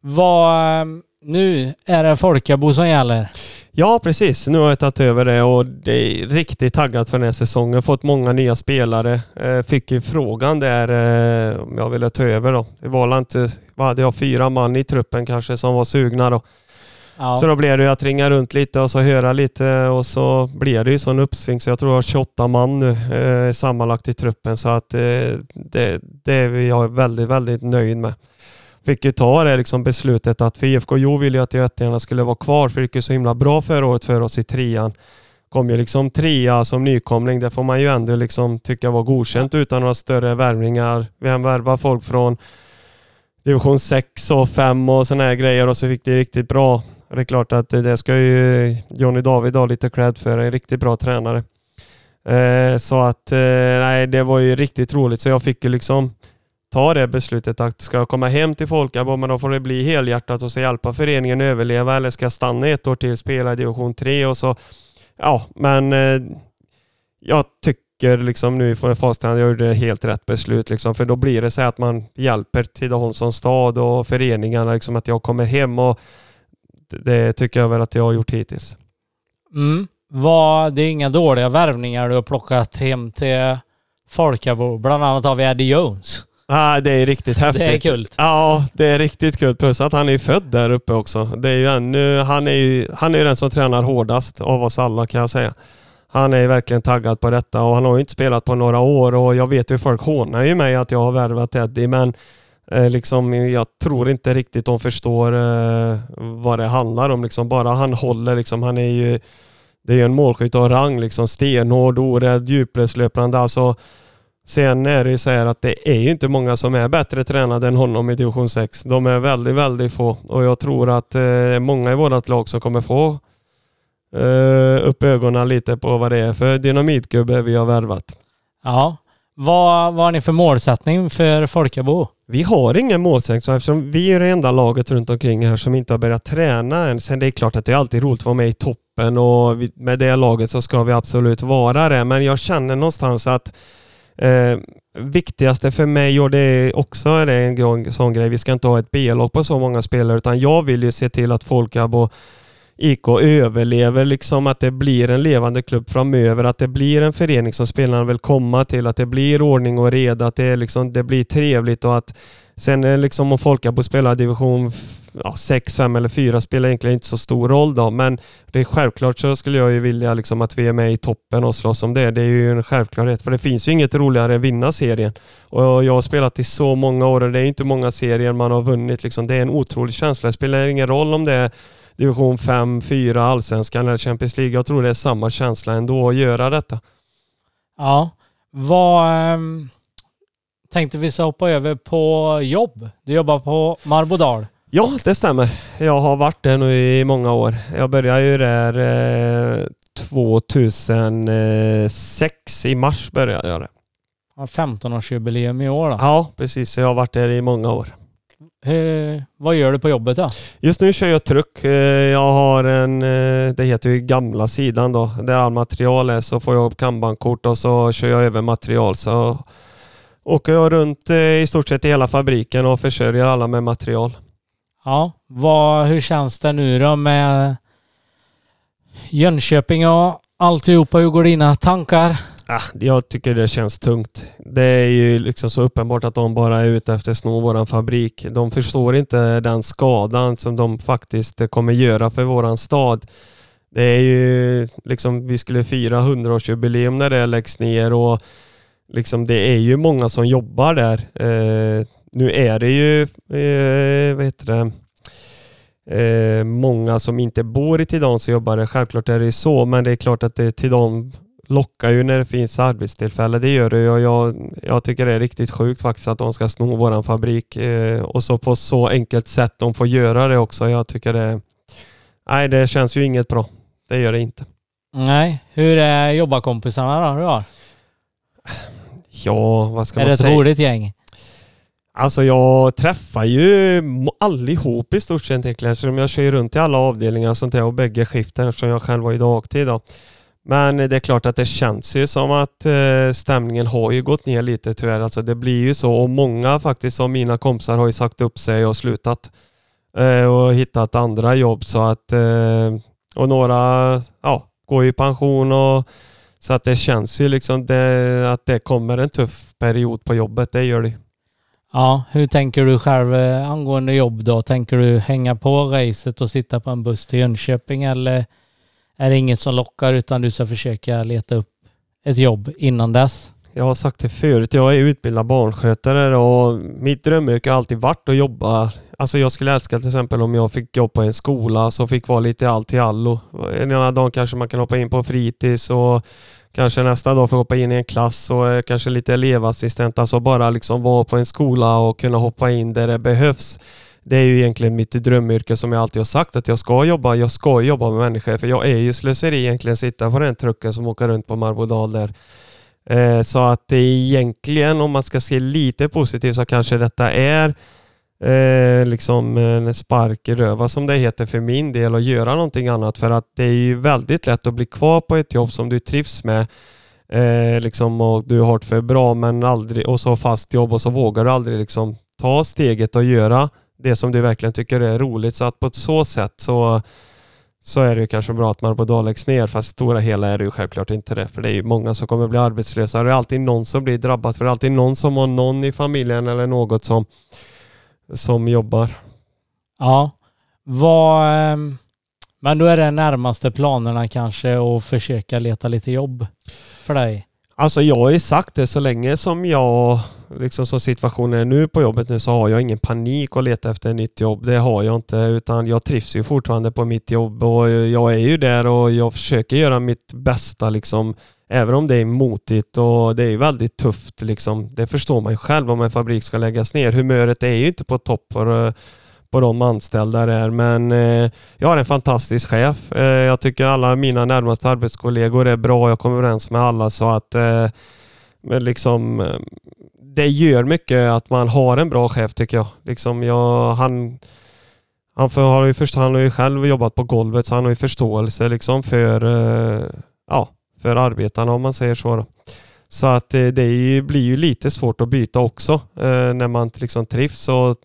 vad, ehm, nu är det Folkabo som gäller. Ja, precis. Nu har jag tagit över det och det är riktigt taggat för den här säsongen. Fått många nya spelare. Eh, fick ju frågan där eh, om jag ville ta över då. Det var inte, vad hade jag, fyra man i truppen kanske som var sugna då. Ja. Så då blev det att ringa runt lite och så höra lite och så blev det ju sån uppsving så jag tror jag har 28 man nu eh, sammanlagt i truppen så att eh, det, det är jag väldigt, väldigt nöjd med fick ju ta det liksom beslutet att för IFK Jo ville ju att Göttingarna skulle vara kvar för det gick ju så himla bra förra året för oss i trean. Kom ju liksom trea som nykomling. Det får man ju ändå liksom tycka var godkänt utan några större värvningar. Vi har folk från division 6 och 5 och sådana här grejer och så fick det riktigt bra. Det är klart att det ska ju Johnny David ha lite cred för. En riktigt bra tränare. Eh, så att eh, nej, det var ju riktigt roligt så jag fick ju liksom ta det beslutet att ska jag komma hem till Folkabo, men då får det bli helhjärtat och så hjälpa föreningen överleva eller ska jag stanna ett år till, spela i division 3 och så. Ja, men eh, jag tycker liksom nu från facit jag gjorde helt rätt beslut liksom, för då blir det så att man hjälper Tidaholm som stad och föreningarna liksom att jag kommer hem och det tycker jag väl att jag har gjort hittills. Mm. Var, det är inga dåliga värvningar du har plockat hem till Folkabo. Bland annat har vi Eddie Jones. Ah, det är riktigt häftigt. Det är kul. Ja, det är riktigt kul. Plus att han är född där uppe också. Det är ju ännu, han är ju han är den som tränar hårdast av oss alla kan jag säga. Han är verkligen taggad på detta och han har ju inte spelat på några år och jag vet ju folk hånar ju mig att jag har värvat Eddie men eh, liksom, jag tror inte riktigt de förstår eh, vad det handlar om. Liksom, bara han håller liksom, han är ju det är ju en målskytt av rang liksom stenhård, orädd, djupledslöpande. Alltså Sen är det ju så här att det är ju inte många som är bättre tränade än honom i division 6. De är väldigt, väldigt få och jag tror att eh, många i vårt lag som kommer få eh, upp ögonen lite på vad det är för dynamitgubbe vi har värvat. Ja. Vad, vad har ni för målsättning för Folkabo? Vi har ingen målsättning eftersom vi är det enda laget runt omkring här som inte har börjat träna än. Sen det är klart att det är alltid roligt att vara med i toppen och med det laget så ska vi absolut vara det. Men jag känner någonstans att Eh, viktigaste för mig, och det är också är det en sån grej, vi ska inte ha ett B-lag på så många spelare, utan jag vill ju se till att Folkab och IK överlever, liksom att det blir en levande klubb framöver, att det blir en förening som spelarna vill komma till, att det blir ordning och reda, att det, liksom, det blir trevligt och att sen liksom om Folkabo spelar division ja, 6, 5 eller 4 spelar egentligen inte så stor roll då, men det är självklart så skulle jag ju vilja liksom att vi är med i toppen och slåss om det. Det är ju en självklarhet, för det finns ju inget roligare än att vinna serien. Och jag har spelat i så många år och det är inte många serier man har vunnit. Liksom. Det är en otrolig känsla. Det spelar ingen roll om det är division 5, 4, allsvenskan eller Champions League. Jag tror det är samma känsla ändå att göra detta. Ja, vad Um tänkte vi så hoppa över på jobb. Du jobbar på Marbodal. Ja, det stämmer. Jag har varit där nu i många år. Jag började ju där eh, 2006 i mars började jag det. 15-årsjubileum i år då? Ja, precis. Jag har varit där i många år. Hur, vad gör du på jobbet då? Just nu kör jag truck. Eh, jag har en, eh, det heter ju gamla sidan då, där all material är. Så får jag upp kanbankort och så kör jag över material. Så åker jag runt eh, i stort sett i hela fabriken och försörjer alla med material. Ja, vad, hur känns det nu då med Jönköping och alltihopa? Hur går dina tankar? Ah, jag tycker det känns tungt. Det är ju liksom så uppenbart att de bara är ute efter att sno våran fabrik. De förstår inte den skadan som de faktiskt kommer göra för våran stad. Det är ju liksom, vi skulle fira 100-årsjubileum när det läggs ner och liksom det är ju många som jobbar där. Eh, nu är det ju, eh, vad heter det, eh, många som inte bor i Tidan som jobbar där. Självklart är det så, men det är klart att det Tidan lockar ju när det finns arbetstillfällen. Det gör det ju och jag, jag tycker det är riktigt sjukt faktiskt att de ska sno våran fabrik eh, och så på så enkelt sätt de får göra det också. Jag tycker det, nej det känns ju inget bra. Det gör det inte. Nej, hur är jobbarkompisarna då du har? Ja, vad ska är man säga? Är det ett roligt gäng? Alltså jag träffar ju allihop i stort sett egentligen eftersom jag kör runt i alla avdelningar och sånt där och bägge skiften eftersom jag själv var i dagtid. Då. Men det är klart att det känns ju som att eh, stämningen har ju gått ner lite tyvärr. Alltså det blir ju så och många faktiskt av mina kompisar har ju sagt upp sig och slutat eh, och hittat andra jobb så att eh, och några ja, går i pension och så att det känns ju liksom det, att det kommer en tuff period på jobbet. Det gör det. Ja, hur tänker du själv eh, angående jobb då? Tänker du hänga på racet och sitta på en buss till Jönköping eller är det inget som lockar utan du ska försöka leta upp ett jobb innan dess? Jag har sagt det förut, jag är utbildad barnskötare och mitt drömyrke har alltid varit att jobba. Alltså jag skulle älska till exempel om jag fick jobb på en skola så fick vara lite allt i allo. Ena dagen kanske man kan hoppa in på fritids och kanske nästa dag får hoppa in i en klass och eh, kanske lite elevassistent. Alltså bara liksom vara på en skola och kunna hoppa in där det behövs. Det är ju egentligen mitt drömyrke som jag alltid har sagt att jag ska jobba. Jag ska jobba med människor för jag är ju slöseri egentligen sitta på den trucken som åker runt på Marbodal där. Eh, så att egentligen om man ska se lite positivt så kanske detta är eh, liksom en spark i röva som det heter för min del och göra någonting annat. För att det är ju väldigt lätt att bli kvar på ett jobb som du trivs med eh, liksom och du har det för bra men aldrig och så fast jobb och så vågar du aldrig liksom ta steget och göra det som du verkligen tycker är roligt. Så att på ett så sätt så så är det ju kanske bra att Marbodal läggs ner fast stora hela är det ju självklart inte det för det är ju många som kommer bli arbetslösa. Det är alltid någon som blir drabbad för det är alltid någon som har någon i familjen eller något som som jobbar. Ja, vad, ehm, men då är det närmaste planerna kanske att försöka leta lite jobb för dig? Alltså jag har ju sagt det så länge som jag, liksom som situationen är nu på jobbet nu så har jag ingen panik att leta efter ett nytt jobb. Det har jag inte utan jag trivs ju fortfarande på mitt jobb och jag är ju där och jag försöker göra mitt bästa liksom Även om det är motigt och det är väldigt tufft. Liksom. Det förstår man ju själv om en fabrik ska läggas ner. Humöret är ju inte på topp Och, på de anställda där. Men eh, jag har en fantastisk chef. Eh, jag tycker alla mina närmaste arbetskollegor är bra. Jag kommer överens med alla så att eh, liksom, eh, det gör mycket att man har en bra chef tycker jag. Liksom jag han, han, för, har ju först, han har ju själv jobbat på golvet så han har ju förståelse liksom för eh, ja, för arbetarna om man säger så. Då. Så att eh, det ju, blir ju lite svårt att byta också eh, när man liksom trivs. Och.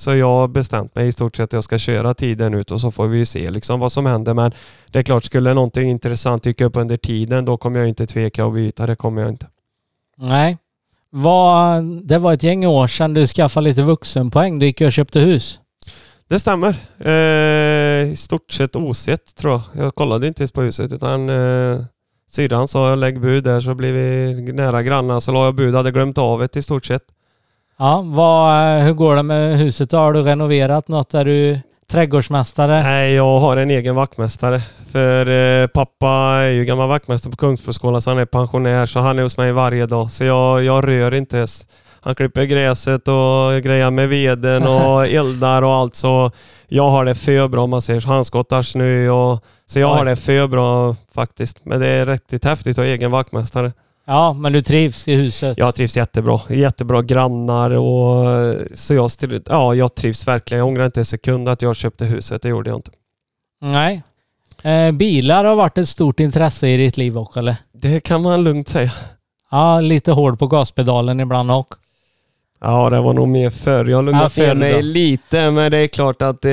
Så jag har bestämt mig i stort sett att jag ska köra tiden ut och så får vi ju se liksom vad som händer. Men det är klart, skulle någonting intressant dyka upp under tiden då kommer jag inte tveka att byta. Det kommer jag inte. Nej. Vad, det var ett gäng år sedan du skaffade lite vuxenpoäng. Du gick och köpte hus. Det stämmer. Eh, I stort sett osett tror jag. Jag kollade inte ens på huset utan eh, syrran sa lägg bud där så blir vi nära grannar. Så la jag bud, hade glömt av det i stort sett. Ja, vad, hur går det med huset då? Har du renoverat något? Är du trädgårdsmästare? Nej, jag har en egen vaktmästare. För eh, pappa är ju gammal vaktmästare på Kungsbroskolan så han är pensionär så han är hos mig varje dag. Så jag, jag rör inte ens. Han klipper gräset och grejar med veden och eldar och allt så jag har det för bra om man säger så. Han skottar snö och så jag Oj. har det för bra faktiskt. Men det är riktigt häftigt att ha egen vaktmästare. Ja, men du trivs i huset? Jag trivs jättebra. Jättebra grannar och så jag, still- ja, jag trivs verkligen. Jag ångrar inte en sekund att jag köpte huset. Det gjorde jag inte. Nej. Eh, bilar har varit ett stort intresse i ditt liv också eller? Det kan man lugnt säga. Ja, lite hård på gaspedalen ibland också. Ja, det var nog mer förr. Jag lugnade Ja, ner mig lite, men det är klart att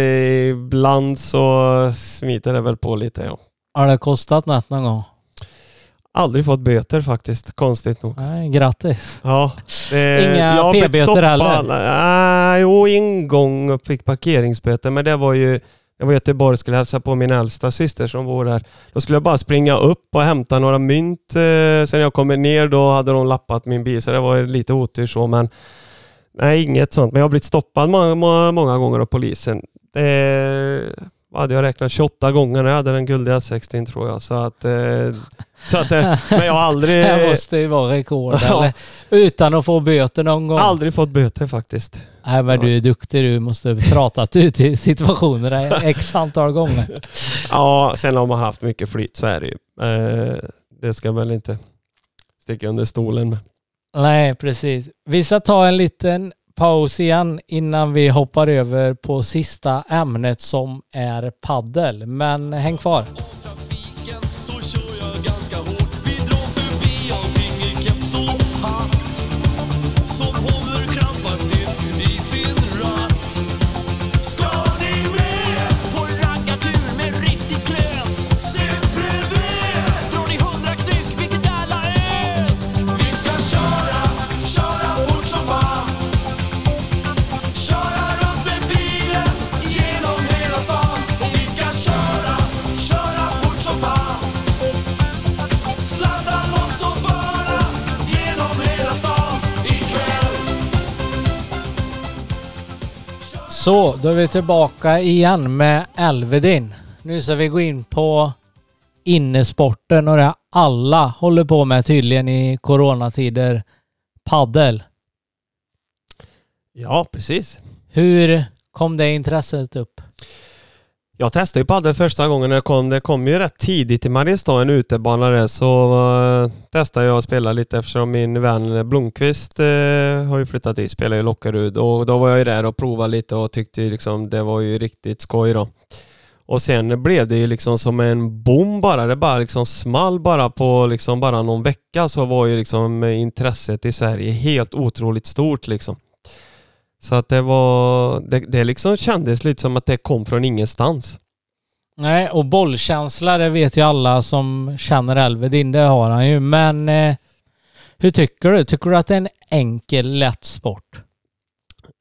ibland så smiter det väl på lite. Ja. Har det kostat något någon gång? Aldrig fått böter faktiskt, konstigt nog. Nej, grattis. Ja, det, Inga p-böter heller? Nej, jo, en gång fick parkeringsböter, men det var ju jag var i Göteborg skulle hälsa på min äldsta syster som bor där. Då skulle jag bara springa upp och hämta några mynt. Eh, sen jag kommer ner då hade de lappat min bil så det var lite otur så men nej inget sånt. Men jag har blivit stoppad många, många, många gånger av polisen. Det vad hade jag räknat 28 gånger när jag hade den guldiga 16 tror jag. Så att, eh, så att eh, men jag har aldrig, Det måste ju vara rekord Ja. Utan att få böter någon gång. aldrig fått böter faktiskt. Nej men du är duktig du. Måste ha pratat ut i situationer x antal gånger. Ja, sen har man haft mycket flyt så är det ju. Eh, det ska väl inte sticka under stolen med. Nej precis. Vi ska ta en liten paus igen innan vi hoppar över på sista ämnet som är paddel. Men häng kvar. Så, då är vi tillbaka igen med Elvedin. Nu ska vi gå in på innesporten och det alla håller på med tydligen i coronatider. Paddel. Ja, precis. Hur kom det intresset upp? Jag testade ju padel första gången när det kom. Det kom ju rätt tidigt i Mariestad, en utebana där, så uh, testade jag att spela lite eftersom min vän Blomqvist uh, har ju flyttat dit, spelar i Lockerud och då var jag ju där och provade lite och tyckte liksom det var ju riktigt skoj då. Och sen blev det ju liksom som en bom bara. Det bara liksom small bara på liksom bara någon vecka så var ju liksom intresset i Sverige helt otroligt stort liksom. Så att det var, det, det liksom kändes lite som att det kom från ingenstans. Nej, och bollkänsla, det vet ju alla som känner Elvedin, det har han ju. Men eh, hur tycker du? Tycker du att det är en enkel, lätt sport?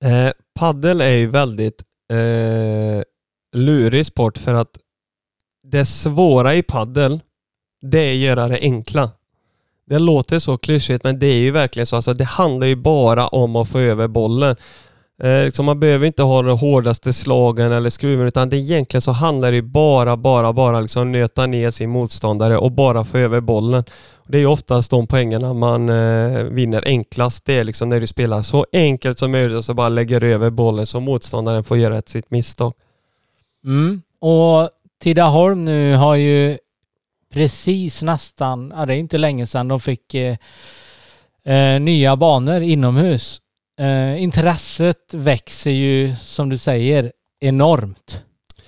Eh, paddel är ju väldigt eh, lurig sport för att det svåra i paddel det är att göra det enkla. Det låter så klyschigt men det är ju verkligen så. Alltså, det handlar ju bara om att få över bollen. Eh, liksom man behöver inte ha de hårdaste slagen eller skruven utan det egentligen så handlar det ju bara, bara, bara liksom nöta ner sin motståndare och bara få över bollen. Det är ju oftast de poängerna man eh, vinner enklast. Det är liksom när du spelar så enkelt som möjligt och så bara lägger över bollen så motståndaren får göra ett sitt misstag. Mm. Och Tidaholm nu har ju precis nästan, ja det är inte länge sedan de fick eh, eh, nya banor inomhus. Eh, intresset växer ju som du säger enormt.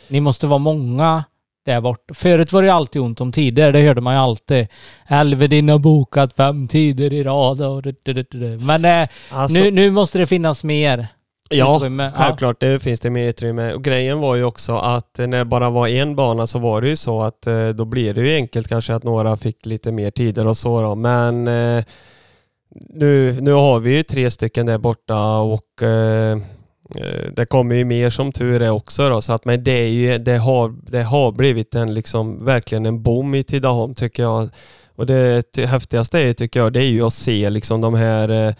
Ni måste vara många där borta. Förut var det alltid ont om tider, det hörde man ju alltid. Elvedin har bokat fem tider i rad och det, det, det. Men eh, Alltså, nu, nu måste det finnas mer ja, utrymme. självklart det finns det mer utrymme. Och grejen var ju också att när det bara var en bana så var det ju så att eh, då blir det ju enkelt kanske att några fick lite mer tider och så då. Men eh, nu, nu har vi ju tre stycken där borta och eh, eh, det kommer ju mer som tur är också då. Så att, men det, är ju, det, har, det har blivit en liksom verkligen en bom i Tidaholm tycker jag. Och det häftigaste är, tycker jag, det är ju att se liksom de här eh,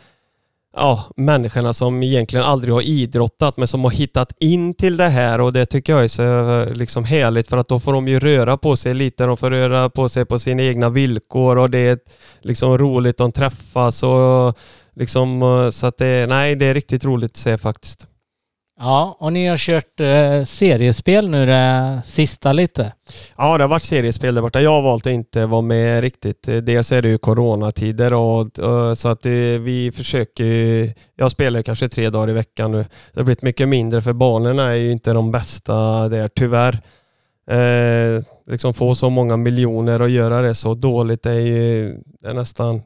ja, människorna som egentligen aldrig har idrottat men som har hittat in till det här och det tycker jag är så liksom härligt för att då får de ju röra på sig lite. De får röra på sig på sina egna villkor och det är liksom roligt. De träffas och liksom så att det, nej, det är riktigt roligt att se faktiskt. Ja, och ni har kört eh, seriespel nu det sista lite. Ja, det har varit seriespel där borta. Jag har valt att inte vara med riktigt. Eh, dels är det ju coronatider och, och så att det, vi försöker ju- Jag spelar kanske tre dagar i veckan nu. Det har blivit mycket mindre för banorna är ju inte de bästa där tyvärr. Eh, liksom få så många miljoner och göra det så dåligt är ju det är nästan eh,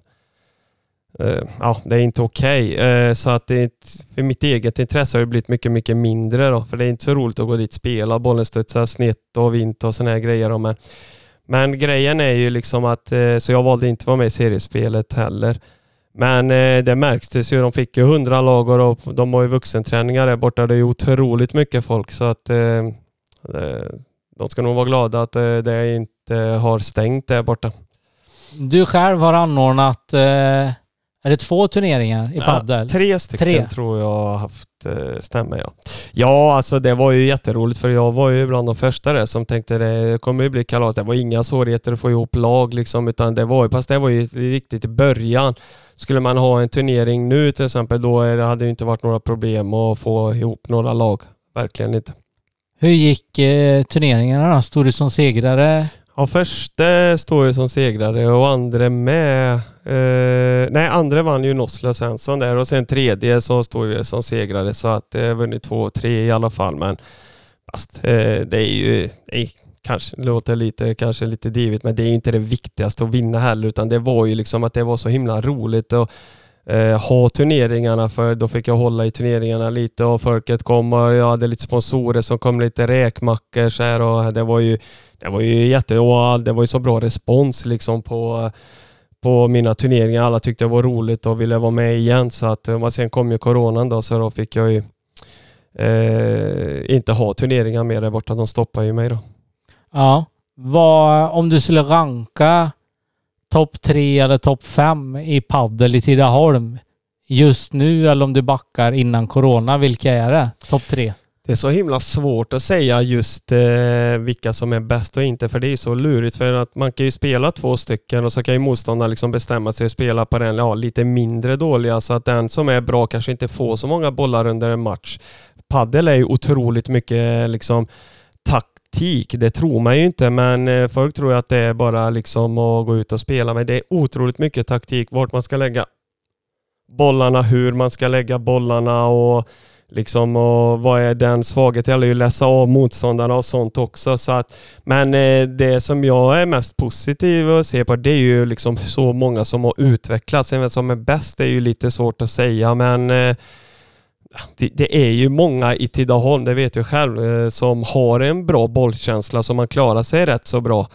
Eh, ja, det är inte okej. Okay. så att det är inte, för mitt eget intresse har ju blivit mycket, mycket mindre då. För det är inte så roligt att gå dit och spela. Bollen studsar snett och vint och sådana här grejer. Då. Men, men grejen är ju liksom att, eh, så jag valde inte att vara med i seriespelet heller. Men det märktes ju. De fick ju 100 lag och de har ju vuxenträningar där borta. Det är ju otroligt mycket folk så att de ska nog vara glada att det inte har stängt där borta. Du själv har anordnat, eh, är det två turneringar i padel? tre stycken Tre. tror jag har haft, eh, stämmer ja. Ja, alltså det var ju jätteroligt för jag var ju bland de första där som tänkte det kommer ju bli kalas. Det var inga svårigheter att få ihop lag liksom, utan det var ju, fast det var ju riktigt i början. Skulle man ha en turnering nu till exempel, då det, hade det ju inte varit några problem att få ihop några lag. Verkligen inte. Hur gick eh, turneringarna då? Stod du som segrare? Ja, första står ju som segrare och andra med. Eh, nej, andra vann ju Nossla Svensson där och sen tredje så står ju som segrare så att det har vunnit två, tre i alla fall. Men fast eh, det är ju, det kanske låter lite, kanske lite divigt, men det är inte det viktigaste att vinna heller utan det var ju liksom att det var så himla roligt och eh, ha turneringarna för då fick jag hålla i turneringarna lite och folket kom och jag hade lite sponsorer som kom lite räkmackor så här och det var ju det var ju jätte och det var ju så bra respons liksom på, på mina turneringar. Alla tyckte det var roligt och ville vara med igen. Så att, eh, sen kom ju coronan då så då fick jag ju eh, inte ha turneringar mer där borta. De stoppade ju mig då. Ja. Vad, om du skulle ranka topp tre eller topp fem i paddel i Tidaholm just nu eller om du backar innan corona, vilka är det? Topp tre? Det är så himla svårt att säga just eh, vilka som är bäst och inte för det är så lurigt för att man kan ju spela två stycken och så kan ju motståndaren liksom bestämma sig att spela på den ja, lite mindre dåliga så att den som är bra kanske inte får så många bollar under en match. Paddel är ju otroligt mycket liksom taktik. Det tror man ju inte men eh, folk tror ju att det är bara liksom att gå ut och spela men det är otroligt mycket taktik vart man ska lägga bollarna, hur man ska lägga bollarna och Liksom, och vad är den svagheten? Det gäller ju att läsa av motståndarna och sånt också. Så att, men eh, det som jag är mest positiv att se på det är ju liksom så många som har utvecklats. Vem som är bäst är ju lite svårt att säga men eh, det, det är ju många i Tidaholm, det vet jag själv, eh, som har en bra bollkänsla så man klarar sig rätt så bra.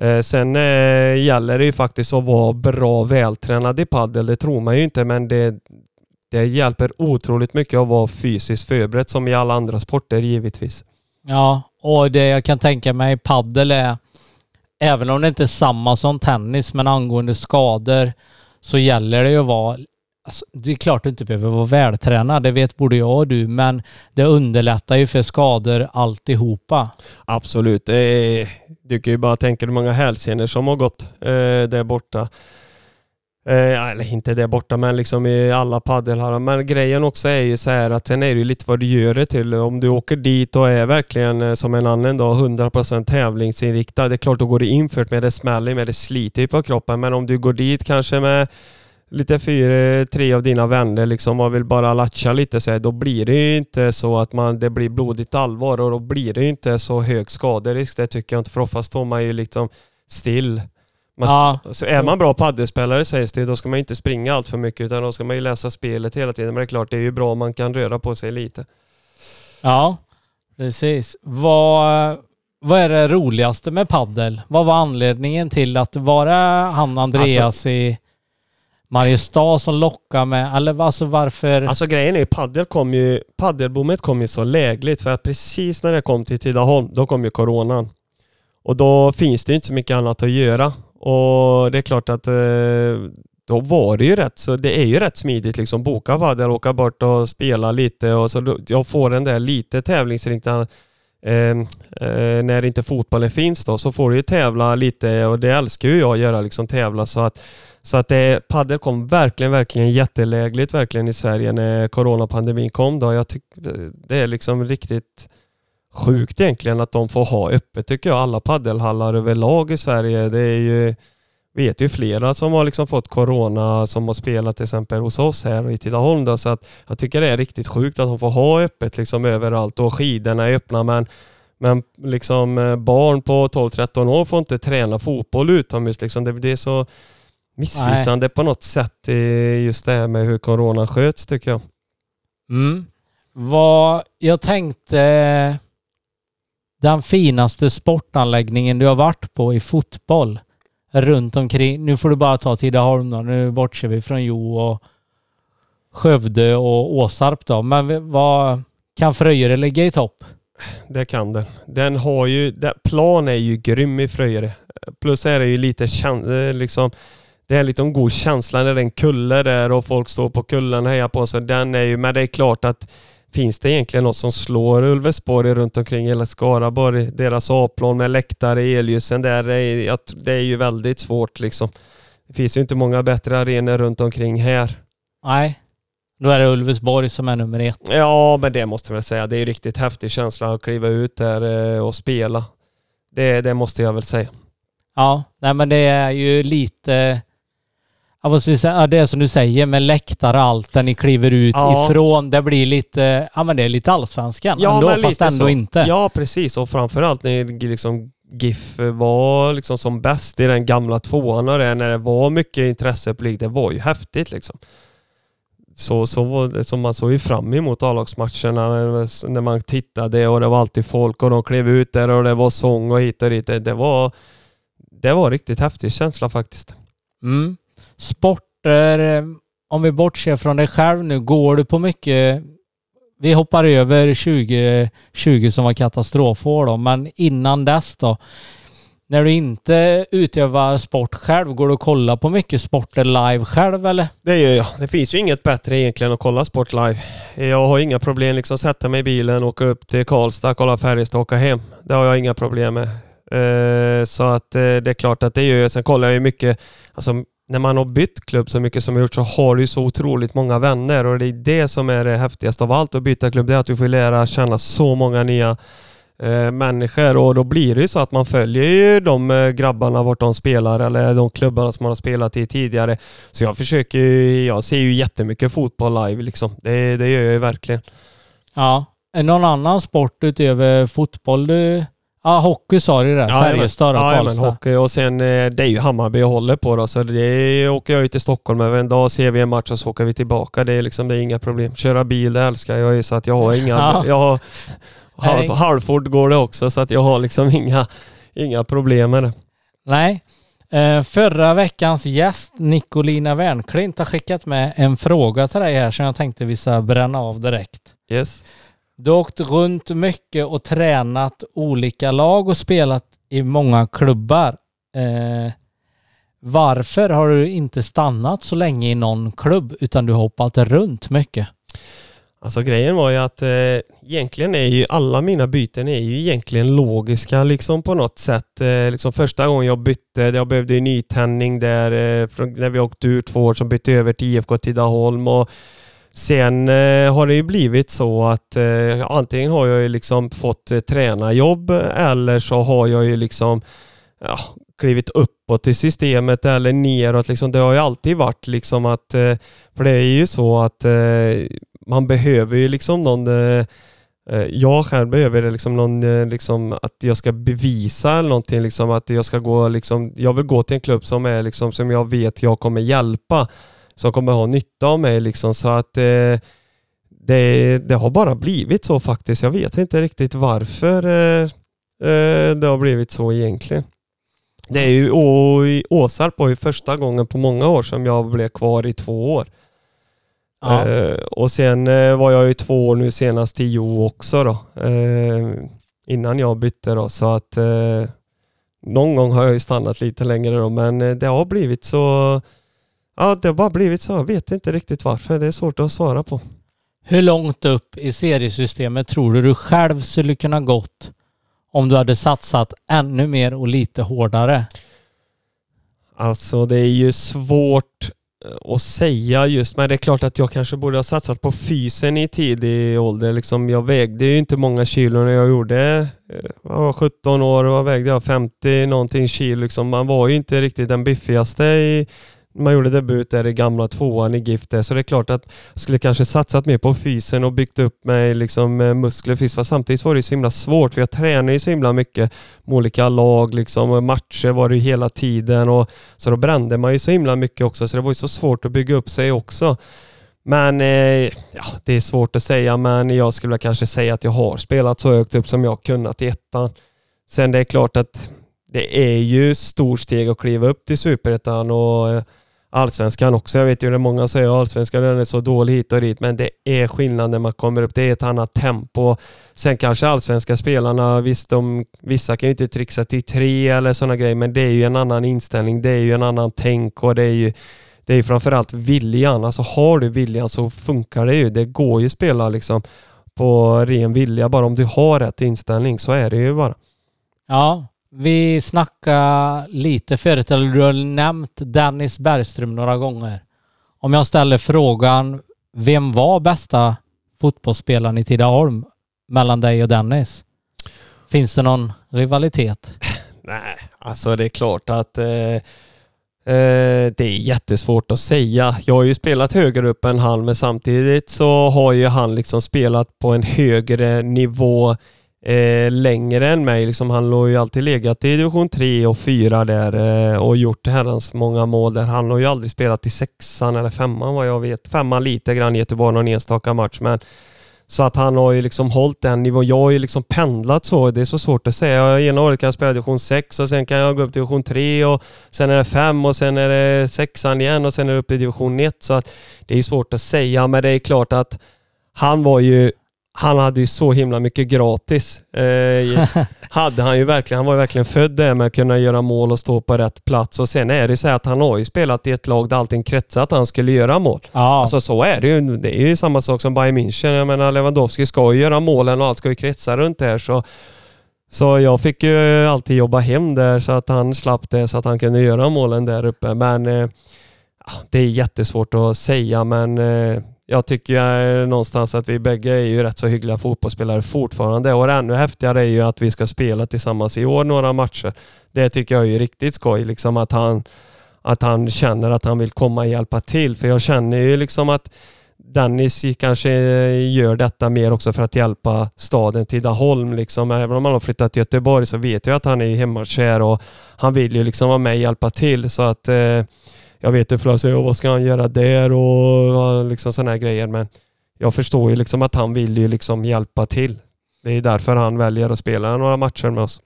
Eh, sen eh, gäller det ju faktiskt att vara bra vältränad i paddel. Det tror man ju inte men det, det hjälper otroligt mycket att vara fysiskt förberedd som i alla andra sporter givetvis. Ja, och det jag kan tänka mig i paddel är, även om det inte är samma som tennis, men angående skador så gäller det ju att vara Alltså, det är klart du inte behöver vara vältränad, det vet både jag och du, men det underlättar ju för skador alltihopa. Absolut. Är, du kan ju bara tänka hur många hälsenor som har gått eh, där borta. Eh, eller inte där borta, men liksom i alla paddelhallar. Men grejen också är ju så här att sen är det ju lite vad du gör det till. Om du åker dit och är verkligen eh, som en annan dag 100% tävlingsinriktad. Det är klart, då går det infört med det smäller med det sliter ju på kroppen. Men om du går dit kanske med lite fyra, tre av dina vänner liksom och vill bara latcha lite så här, då blir det ju inte så att man, det blir blodigt allvar och då blir det ju inte så hög skaderisk. Det tycker jag inte för oftast står man ju liksom still. Man, Ja. så är man bra paddelspelare sägs det, då ska man inte springa allt för mycket utan då ska man ju läsa spelet hela tiden. Men det är klart, det är ju bra om man kan röra på sig lite. Ja, precis. Vad, vad är det roligaste med paddel? Vad var anledningen till att det var det han Andreas Alltså- i Mariestad som lockar med, eller alltså varför? Alltså grejen är ju, paddel kom ju, paddelboomet kom ju så lägligt för att precis när det kom till Tidaholm, då kom ju coronan. Och då finns det ju inte så mycket annat att göra. Och det är klart att eh, då var det ju rätt, så det är ju rätt smidigt liksom. Boka paddel, åka bort och spela lite och så jag får den där lite tävlingsinriktad, eh, eh, när inte fotbollen finns då så får du ju tävla lite och det älskar ju jag att göra liksom tävla så att så att det, padel kom verkligen, verkligen jättelägligt verkligen i Sverige när coronapandemin kom då. Jag tyck, det är liksom riktigt sjukt egentligen att de får ha öppet tycker jag. Alla paddelhallar överlag i Sverige. Det är ju, vet ju flera som har liksom fått corona som har spelat till exempel hos oss här i Tidaholm då. Så att jag tycker det är riktigt sjukt att de får ha öppet liksom överallt och skidorna är öppna men men liksom eh, barn på 12-13 år får inte träna fotboll utomhus. Liksom. Det, det är så missvisande på något sätt i just det här med hur corona sköts tycker jag. Mm. Vad, jag tänkte den finaste sportanläggningen du har varit på i fotboll runt omkring. Nu får du bara ta Tidaholm då. Nu bortser vi från Jo och Skövde och Åsarp då. Men vad kan Fröjere ligga i topp? Det kan den. Den har ju, den, plan är ju grym i Fröjere. Plus är det ju lite kän, eh, liksom, det är en god känsla när det är en kulle där och folk står på kullen och hejar på sig. Den är ju, men det är klart att finns det egentligen något som slår Ulvesborg runt omkring eller Skaraborg, deras A-plan med läktare, elljusen där, det är, det är ju väldigt svårt liksom. Det finns ju inte många bättre arenor runt omkring här. Nej, då är det Ulvesborg som är nummer ett. Ja, men det måste jag väl säga. Det är ju riktigt häftig känsla att kliva ut där eh, och spela. Det, det måste jag väl säga. Ja, nej men det är ju lite... Ja, vad ska vi säga? Ja, det är som du säger med läktare och allt där ni kliver ut Ja. ifrån. Det blir lite... Ja men det är lite allsvenskan Ja, ändå, men fast ändå så. inte. Ja, precis. Och framförallt när liksom GIF var liksom som bäst i den gamla tvåan och det, när det var mycket intresse publik. Det var ju häftigt liksom. Så, så, var så man såg ju fram emot A-lagsmatcherna när man tittade och det var alltid folk och de klev ut där och det var sång och hit och dit. Det, det var, det var riktigt häftig känsla faktiskt. Mm. Sporter, eh, om vi bortser från dig själv nu, går du på mycket... Vi hoppar över 2020 som var katastrofår då, men innan dess då? När du inte utövar sport själv, går du och kollar på mycket sporter live själv eller? Det gör jag. Det finns ju inget bättre egentligen att kolla sport live. Jag har inga problem liksom sätta mig i bilen, åka upp till Karlstad, kolla Färjestad och åka hem. Det har jag inga problem med. Eh, så att eh, det är klart att det gör jag. Sen kollar jag ju mycket, alltså när man har bytt klubb så mycket som jag gjort så har du ju så otroligt många vänner och det är det som är det häftigaste av allt att byta klubb. Det är att du får lära känna så många nya eh, människor och då blir det ju så att man följer ju de eh, grabbarna vart de spelar eller de klubbarna som man har spelat i tidigare. Så jag försöker ju, jag ser ju jättemycket fotboll live liksom. Det, det gör jag ju verkligen. Ja. Är någon annan sport utöver fotboll du... Ja, hockey sa du där. Färjestad och ja, Karlstad. hockey och sen eh, det är ju Hammarby jag håller på då så det åker jag ju till Stockholm över en dag, ser vi en match och så åker vi tillbaka. Det är liksom, det är inga problem. Köra bil det älskar jag ju så att jag har inga, Ja. jag har halv, halvfort går det också så att jag har liksom inga, inga problem med det. Nej. Eh, förra veckans gäst, Nicolina Wernklint, har skickat med en fråga till dig här som jag tänkte vi ska bränna av direkt. Yes. Du har åkt runt mycket och tränat olika lag och spelat i många klubbar. Eh, varför har du inte stannat så länge i någon klubb utan du har hoppat runt mycket? Alltså grejen var ju att eh, egentligen är ju alla mina byten är ju egentligen logiska liksom på något sätt. Eh, liksom första gången jag bytte, jag behövde ju nytändning där eh, när vi åkte ur två år som bytte över till IFK Tidaholm och sen eh, har det ju blivit så att eh, antingen har jag ju liksom fått eh, tränarjobb eller så har jag ju liksom ja, klivit uppåt i systemet eller neråt. Liksom. Det har ju alltid varit liksom att, eh, för det är ju så att eh, man behöver ju liksom någon eh, eh jag själv behöver liksom någon, eh, liksom, att jag ska bevisa eller någonting, liksom, att jag ska gå, liksom, jag vill gå till en klubb som är liksom, som jag vet jag kommer hjälpa, som kommer ha nytta av mig liksom, så att eh, det, det har bara blivit så faktiskt. Jag vet inte riktigt varför eh, eh, det har blivit så egentligen. Det är ju i Åsarp var ju första gången på många år som jag blev kvar i två år. Ja. Eh, och sen eh, var jag ju två år nu senast i Jo också då. Eh, innan jag bytte då. Så att någon gång har jag ju stannat lite längre då. Men det har blivit så. Ja, det har bara blivit så. Jag vet inte riktigt varför. Det är svårt att svara på. Hur långt upp i seriesystemet tror du du själv skulle kunna gått om du hade satsat ännu mer och lite hårdare? Alltså det är ju svårt eh, att säga just, men det är klart att jag kanske borde ha satsat på fysen i tidig ålder. Liksom jag vägde ju inte många kilo när jag gjorde, eh, jag var 17 år och vad vägde jag? 50 någonting kilo. Liksom. Man var ju inte riktigt den biffigaste i, man gjorde debut där i gamla tvåan i Gifte. Så det är klart att jag skulle kanske satsat mer på fysen och byggt upp mig liksom med muskler och fys. Fast samtidigt var det ju så himla svårt för jag tränade ju så himla mycket med olika lag liksom. Och matcher var det ju hela tiden och så då brände man ju så himla mycket också så det var ju så svårt att bygga upp sig också. Men eh, ja, det är svårt att säga men jag skulle väl kanske säga att jag har spelat så högt upp som jag kunnat i ettan. Sen det är klart att det är ju stort steg att kliva upp till superettan och eh, allsvenskan också. Jag vet ju det många säger att allsvenskan den är så dålig hit och dit men det är skillnad när man kommer upp. Det är ett annat tempo. Sen kanske allsvenska spelarna, visst de, vissa kan ju inte trixa till tre eller sådana grejer men det är ju en annan inställning. Det är ju en annan tänk och det är ju det är framförallt viljan. Alltså har du viljan så funkar det ju. Det går ju att spela liksom på ren vilja. Bara om du har rätt inställning så är det ju bara. Ja, vi snackade lite förut, eller du har nämnt Dennis Bergström några gånger. Om jag ställer frågan, vem var bästa fotbollsspelaren i Tidaholm mellan dig och Dennis? Finns det någon rivalitet? Nej, alltså det är klart att eh, eh, det är jättesvårt att säga. Jag har ju spelat högre upp än han men samtidigt så har ju han liksom spelat på en högre nivå eh, längre än mig. Liksom, han har ju alltid legat i division 3 och 4 där eh, och gjort herrans många mål där. Han har ju aldrig spelat i sexan eller femman vad jag vet. Femman lite grann i Göteborg någon enstaka match men så att han har ju liksom hållit den nivån. Jag har ju liksom pendlat så. Det är så svårt att säga. Ena året kan jag spela division 6 och sen kan jag gå upp till division 3 och sen är det 5 och sen är det 6 igen och sen är det upp i division 1. Så att det är svårt att säga men det är klart att han var ju han hade ju så himla mycket gratis. Eh, hade han ju verkligen. Han var ju verkligen född där med att kunna göra mål och stå på rätt plats. Och sen är det så här att han har ju spelat i ett lag där allting kretsat att han skulle göra mål. Ja, Alltså så är det ju. Det är ju samma sak som Bayern München. Jag menar Lewandowski ska ju göra målen och allt ska ju kretsa runt det här. Så, så jag fick ju alltid jobba hem där så att han slapp det så att han kunde göra målen där uppe. Men eh, det är jättesvårt att säga men eh, jag tycker eh, någonstans att vi bägge är ju rätt så hyggliga fotbollsspelare fortfarande och det ännu häftigare är ju att vi ska spela tillsammans i år några matcher. Det tycker jag är ju riktigt skoj liksom att han att han känner att han vill komma och hjälpa till. För jag känner ju liksom att Dennis kanske eh, gör detta mer också för att hjälpa staden Tidaholm. Liksom. Även om han har flyttat till Göteborg så vet jag att han är hemmakär och han vill ju liksom vara med och hjälpa till. Så att eh, jag vet ju Flas, vad ska han göra där och liksom sådana här grejer. Men jag förstår ju liksom att han vill ju liksom hjälpa till. Det är därför han väljer att spela några matcher med oss.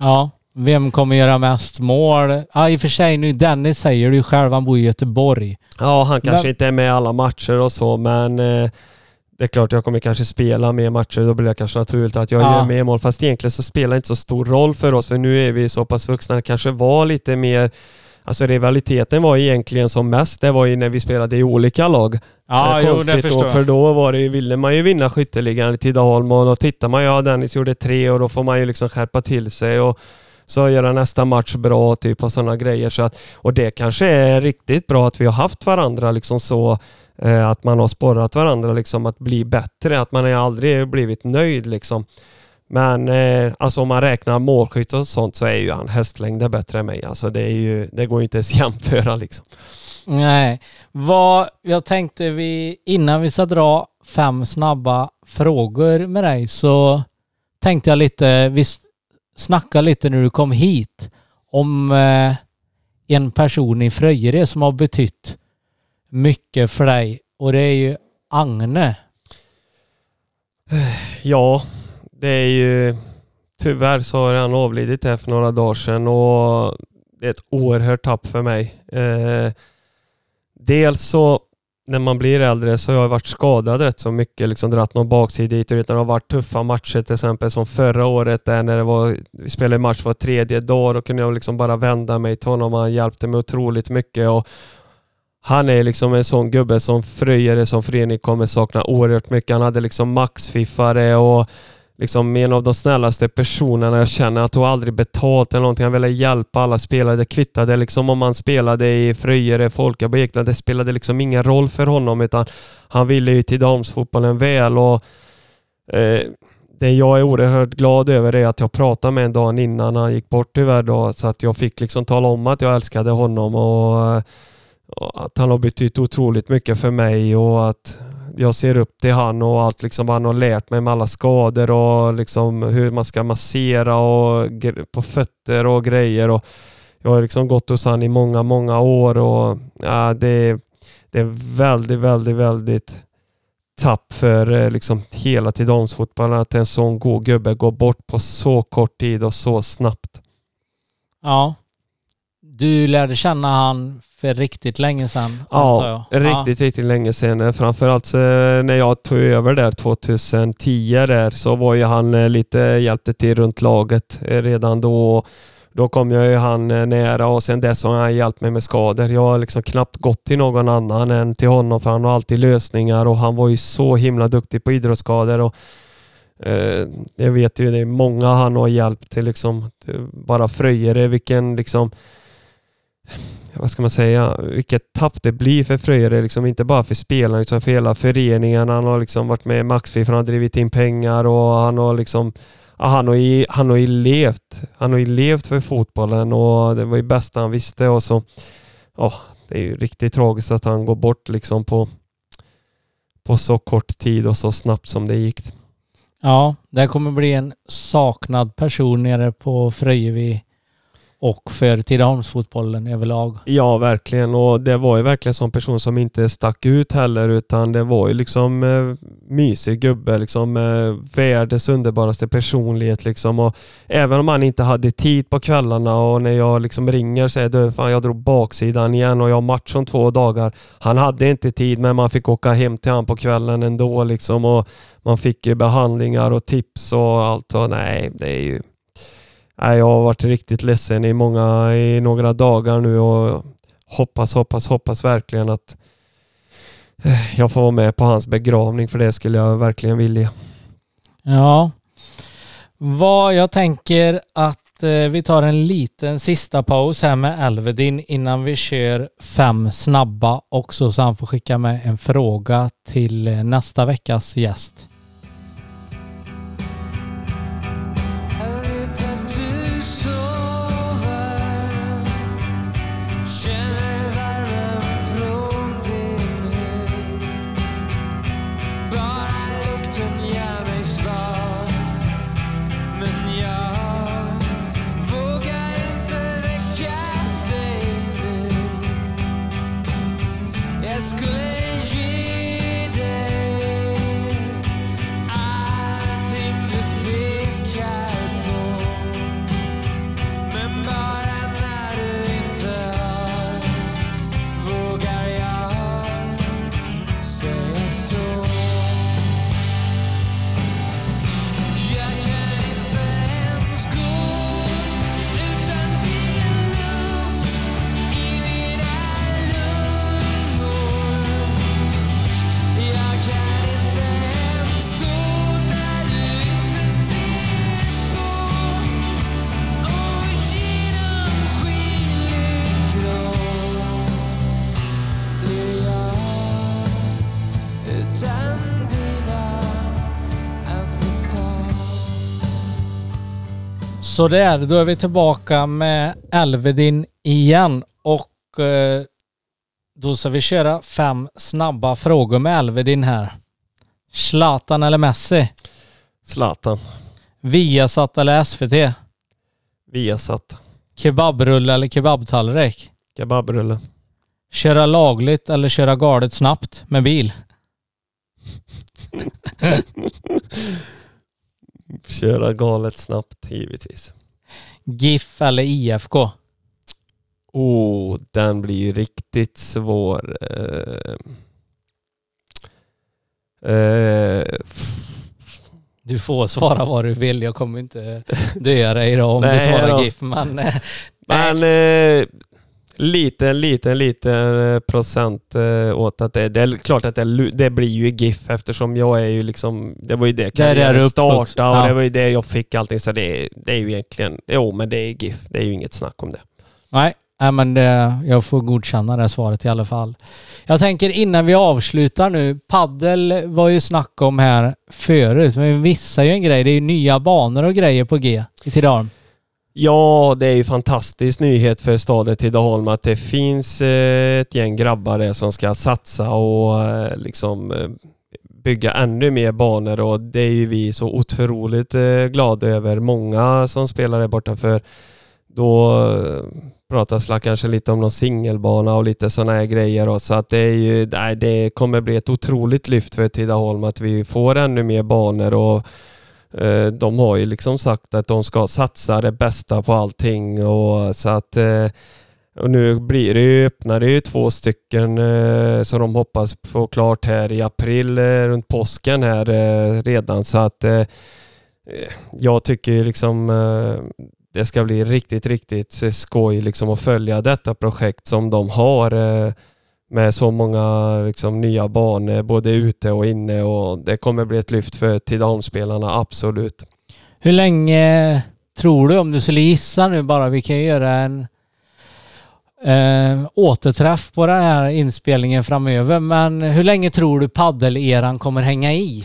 ja. Vem kommer göra mest mål? Ja, i och för sig nu Dennis säger du ju själv, han bor i Göteborg. Ja, han kanske Men- inte är med i alla matcher och så, men eh, det är klart jag kommer kanske spela mer matcher. Då blir det kanske naturligt att jag Ja. gör mer mål. Fast egentligen så spelar det inte så stor roll för oss, för nu är vi så pass vuxna. Det kanske var lite mer Alltså rivaliteten var egentligen som mest, det var ju när vi spelade i olika lag. Ja, är jo, det förstår då, jag. För då var det, ju- ville man ju vinna skytteligan i Tidaholm och då tittar man, ja Dennis gjorde tre och då får man ju liksom skärpa till sig och så göra nästa match bra typ och sådana grejer. Så att, och det kanske är riktigt bra att vi har haft varandra liksom så eh, att man har sporrat varandra liksom att bli bättre. Att man har aldrig blivit nöjd liksom. Men eh, alltså om man räknar målskytt och sånt så är ju han hästlängder bättre än mig. Alltså det, är ju, det går ju inte ens jämföra liksom. Nej. Vad, jag tänkte vi, innan vi ska dra fem snabba frågor med dig så tänkte jag lite, vi snackade lite när du kom hit om eh, en person i Fröjere som har betytt mycket för dig och det är ju Agne. Ja, det är ju tyvärr så har han avlidit här för några dagar sedan och det är ett oerhört tapp för mig. Eh, dels så när man blir äldre så har jag varit skadad rätt så mycket, liksom dratt någon baksida hit och dit. Det har varit tuffa matcher till exempel som förra året där när det var, vi spelade match var tredje dag, då kunde jag liksom bara vända mig till honom. Han hjälpte mig otroligt mycket och han är liksom en sån gubbe som Fröjere som förening kommer sakna oerhört mycket. Han hade liksom maxfiffare och liksom en av de snällaste personerna jag känner. Han tog aldrig betalt eller någonting. Han ville hjälpa alla spelare. Det kvittade liksom om man spelade i Fröjere, Folkabo, Ekland. Det spelade liksom ingen roll för honom utan han ville ju till damsfotbollen väl och eh, det jag är oerhört glad över är att jag pratade med en dag innan han gick bort tyvärr då, så att jag fick liksom tala om att jag älskade honom och, och att han har betytt otroligt mycket för mig och att jag ser upp till han och allt liksom han har lärt mig med alla skador och liksom hur man ska massera och på fötter och grejer. Och jag har liksom gått hos han i många, många år och ja, det, det är väldigt, väldigt, väldigt tapp för eh, liksom hela till att en sån god gubbe går bort på så kort tid och så snabbt. Ja. Du lärde känna han för riktigt länge sedan Ja, riktigt, riktigt länge sedan. Framförallt eh, när jag tog över där 2010 där så var ju han eh, lite hjälpte till runt laget eh, redan då. Då kom jag ju han nära och sen dess har han hjälpt mig med skador. Jag har liksom knappt gått till någon annan än till honom för han har alltid lösningar och han var ju så himla duktig på idrottsskador. Och, eh, jag vet ju det är många han har hjälpt till liksom bara Fröjere vilken liksom vad ska man säga, vilket tapp det blir för Fröjere, liksom inte bara för spelarna utan för hela föreningen. Han har liksom varit med i Maxfif, han har drivit in pengar och han har liksom ja, han har ju, han har ju levt. Han har ju levt för fotbollen och det var ju bästa han visste och så ja, det är ju riktigt tragiskt att han går bort liksom på på så kort tid och så snabbt som det gick. Ja, det kommer bli en saknad person nere på Fröjevi och för Tidaholmsfotbollen överlag. Ja, verkligen. Och det var ju verkligen en sån person som inte stack ut heller utan det var ju liksom eh, mysig gubbe, liksom eh, världens underbaraste personlighet liksom. Och även om han inte hade tid på kvällarna och när jag liksom ringer säger du, fan jag drog baksidan igen och jag har match om två dagar. Han hade inte tid men man fick åka hem till han på kvällen ändå liksom och man fick ju behandlingar och tips och allt och nej, det är ju Nej, jag har varit riktigt ledsen i många, i några dagar nu och hoppas, hoppas, hoppas verkligen att eh, jag får vara med på hans begravning för det skulle jag verkligen vilja. Ja. Vad jag tänker att eh, vi tar en liten sista paus här med Elvedin innan vi kör fem snabba också så han får skicka med en fråga till eh, nästa veckas gäst. Så där, då är vi tillbaka med Elvedin igen och eh, då ska vi köra fem snabba frågor med Elvedin här. Zlatan eller Messi? Zlatan. Viasat eller SVT? Viasat. Kebabrulle eller kebabtallrik? Kebabrulle. Köra lagligt eller köra galet snabbt med bil? Köra galet snabbt givetvis. GIF eller IFK? Oh, den blir ju riktigt svår. Eh, eh, Du får svara vad du vill. Jag kommer inte döda dig idag om du Nej svarar då. GIF. Men eh, Men eh, liten, liten, liten eh, procent eh, åt att det, det är klart att det, det blir ju GIF eftersom jag är ju liksom, det var ju det karriären startade och Ja. det var ju det jag fick allting så det, det är ju egentligen, jo men det är GIF, det är ju inget snack om det. Nej, nej men det, jag får godkänna det svaret i alla fall. Jag tänker innan vi avslutar nu. Paddel var ju snack om här förut, men vi missar ju en grej. Det är ju nya banor och grejer på G i Tidaholm. Ja, det är ju fantastisk nyhet för staden Tidaholm att det finns eh, ett gäng grabbar där som ska satsa och eh, liksom eh, bygga ännu mer banor och det är ju vi så otroligt glada över. Många som spelar där borta för då pratas det kanske lite om någon singelbana och lite sådana här grejer och så att det är ju, nej, det kommer bli ett otroligt lyft för Tidaholm att vi får ännu mer banor och Eh, de har ju liksom sagt att de ska satsa det bästa på allting och så att eh, och nu blir det ju, öppnar det ju två stycken eh, som de hoppas få klart här i april eh, runt påsken här eh, redan. Så att eh, jag tycker ju liksom det ska bli riktigt, riktigt skoj liksom att följa detta projekt som de har eh, med så många liksom, nya banor både ute och inne och det kommer bli ett lyft för Tidaholmsspelarna, absolut. Hur länge tror du, om du skulle gissa nu bara, vi kan göra en eh, återträff på den här inspelningen framöver, men hur länge tror du paddeleran kommer hänga i?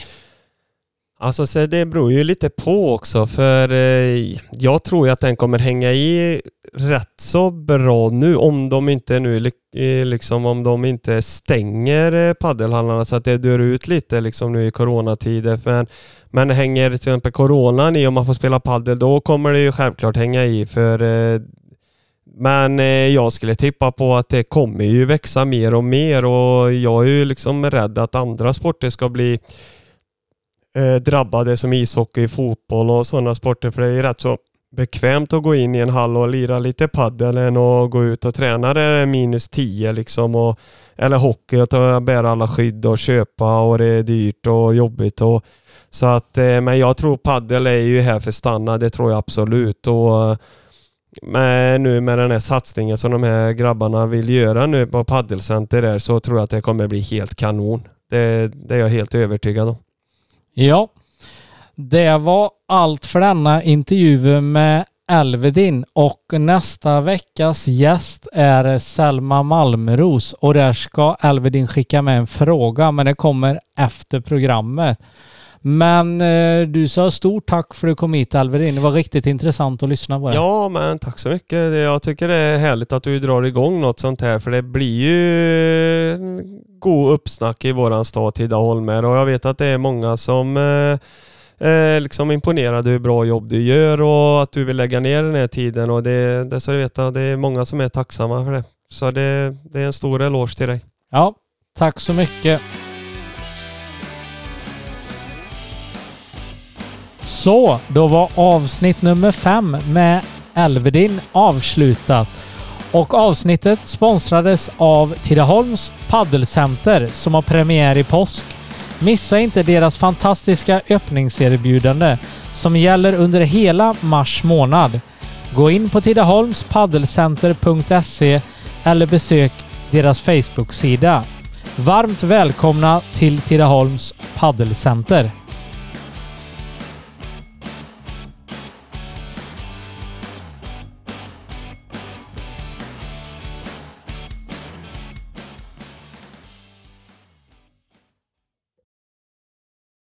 Alltså så det beror ju lite på också för eh, jag tror ju att den kommer hänga i rätt så bra nu om de inte nu eh, liksom om de inte stänger eh, paddelhallarna så att det dör ut lite liksom nu i coronatider. Men, men hänger till exempel coronan i om man får spela paddel då kommer det ju självklart hänga i för men jag skulle tippa på att det kommer ju växa mer och mer och jag är ju liksom rädd att andra sporter ska bli eh, drabbade som ishockey, fotboll och sådana sporter. För det är ju rätt så bekvämt att gå in i en hall och lira lite padel än att gå ut och träna där det är minus 10 liksom. Och, eller hockey, att bära alla skydd och köpa och det är dyrt och jobbigt. Och, så att, eh, men jag tror paddel är ju här för att stanna, det tror jag absolut. Och, eh, men nu med den här satsningen som de här grabbarna vill göra nu på paddelcenter där så tror jag att det kommer bli helt kanon. Det, det är jag helt övertygad om. Ja, det var allt för denna intervju med Elvedin. Och nästa veckas gäst är Selma Malmros. Och där ska Elvedin skicka med en fråga men det kommer efter programmet. Men eh, du sa stort tack för att du kom hit Elvedin. Det var riktigt intressant att lyssna på det. Ja, men tack så mycket. Jag tycker det är härligt att du drar igång något sånt här för det blir ju god uppsnack i våran stad Tidaholm här. och jag vet att det är många som eh, är liksom imponerade hur bra jobb du gör och att du vill lägga ner den här tiden och det, det ska du veta, det är många som är tacksamma för det. Så det, det är en stor eloge till dig. Ja, tack så mycket. Så, då var avsnitt nummer fem med Elvedin avslutat. Och avsnittet sponsrades av Tidaholms Paddelcenter som har premiär i påsk. Missa inte deras fantastiska öppningserbjudande som gäller under hela mars månad. Gå in på tidaholmspaddelcenter.se eller besök deras Facebook-sida. Varmt välkomna till Tidaholms Paddelcenter.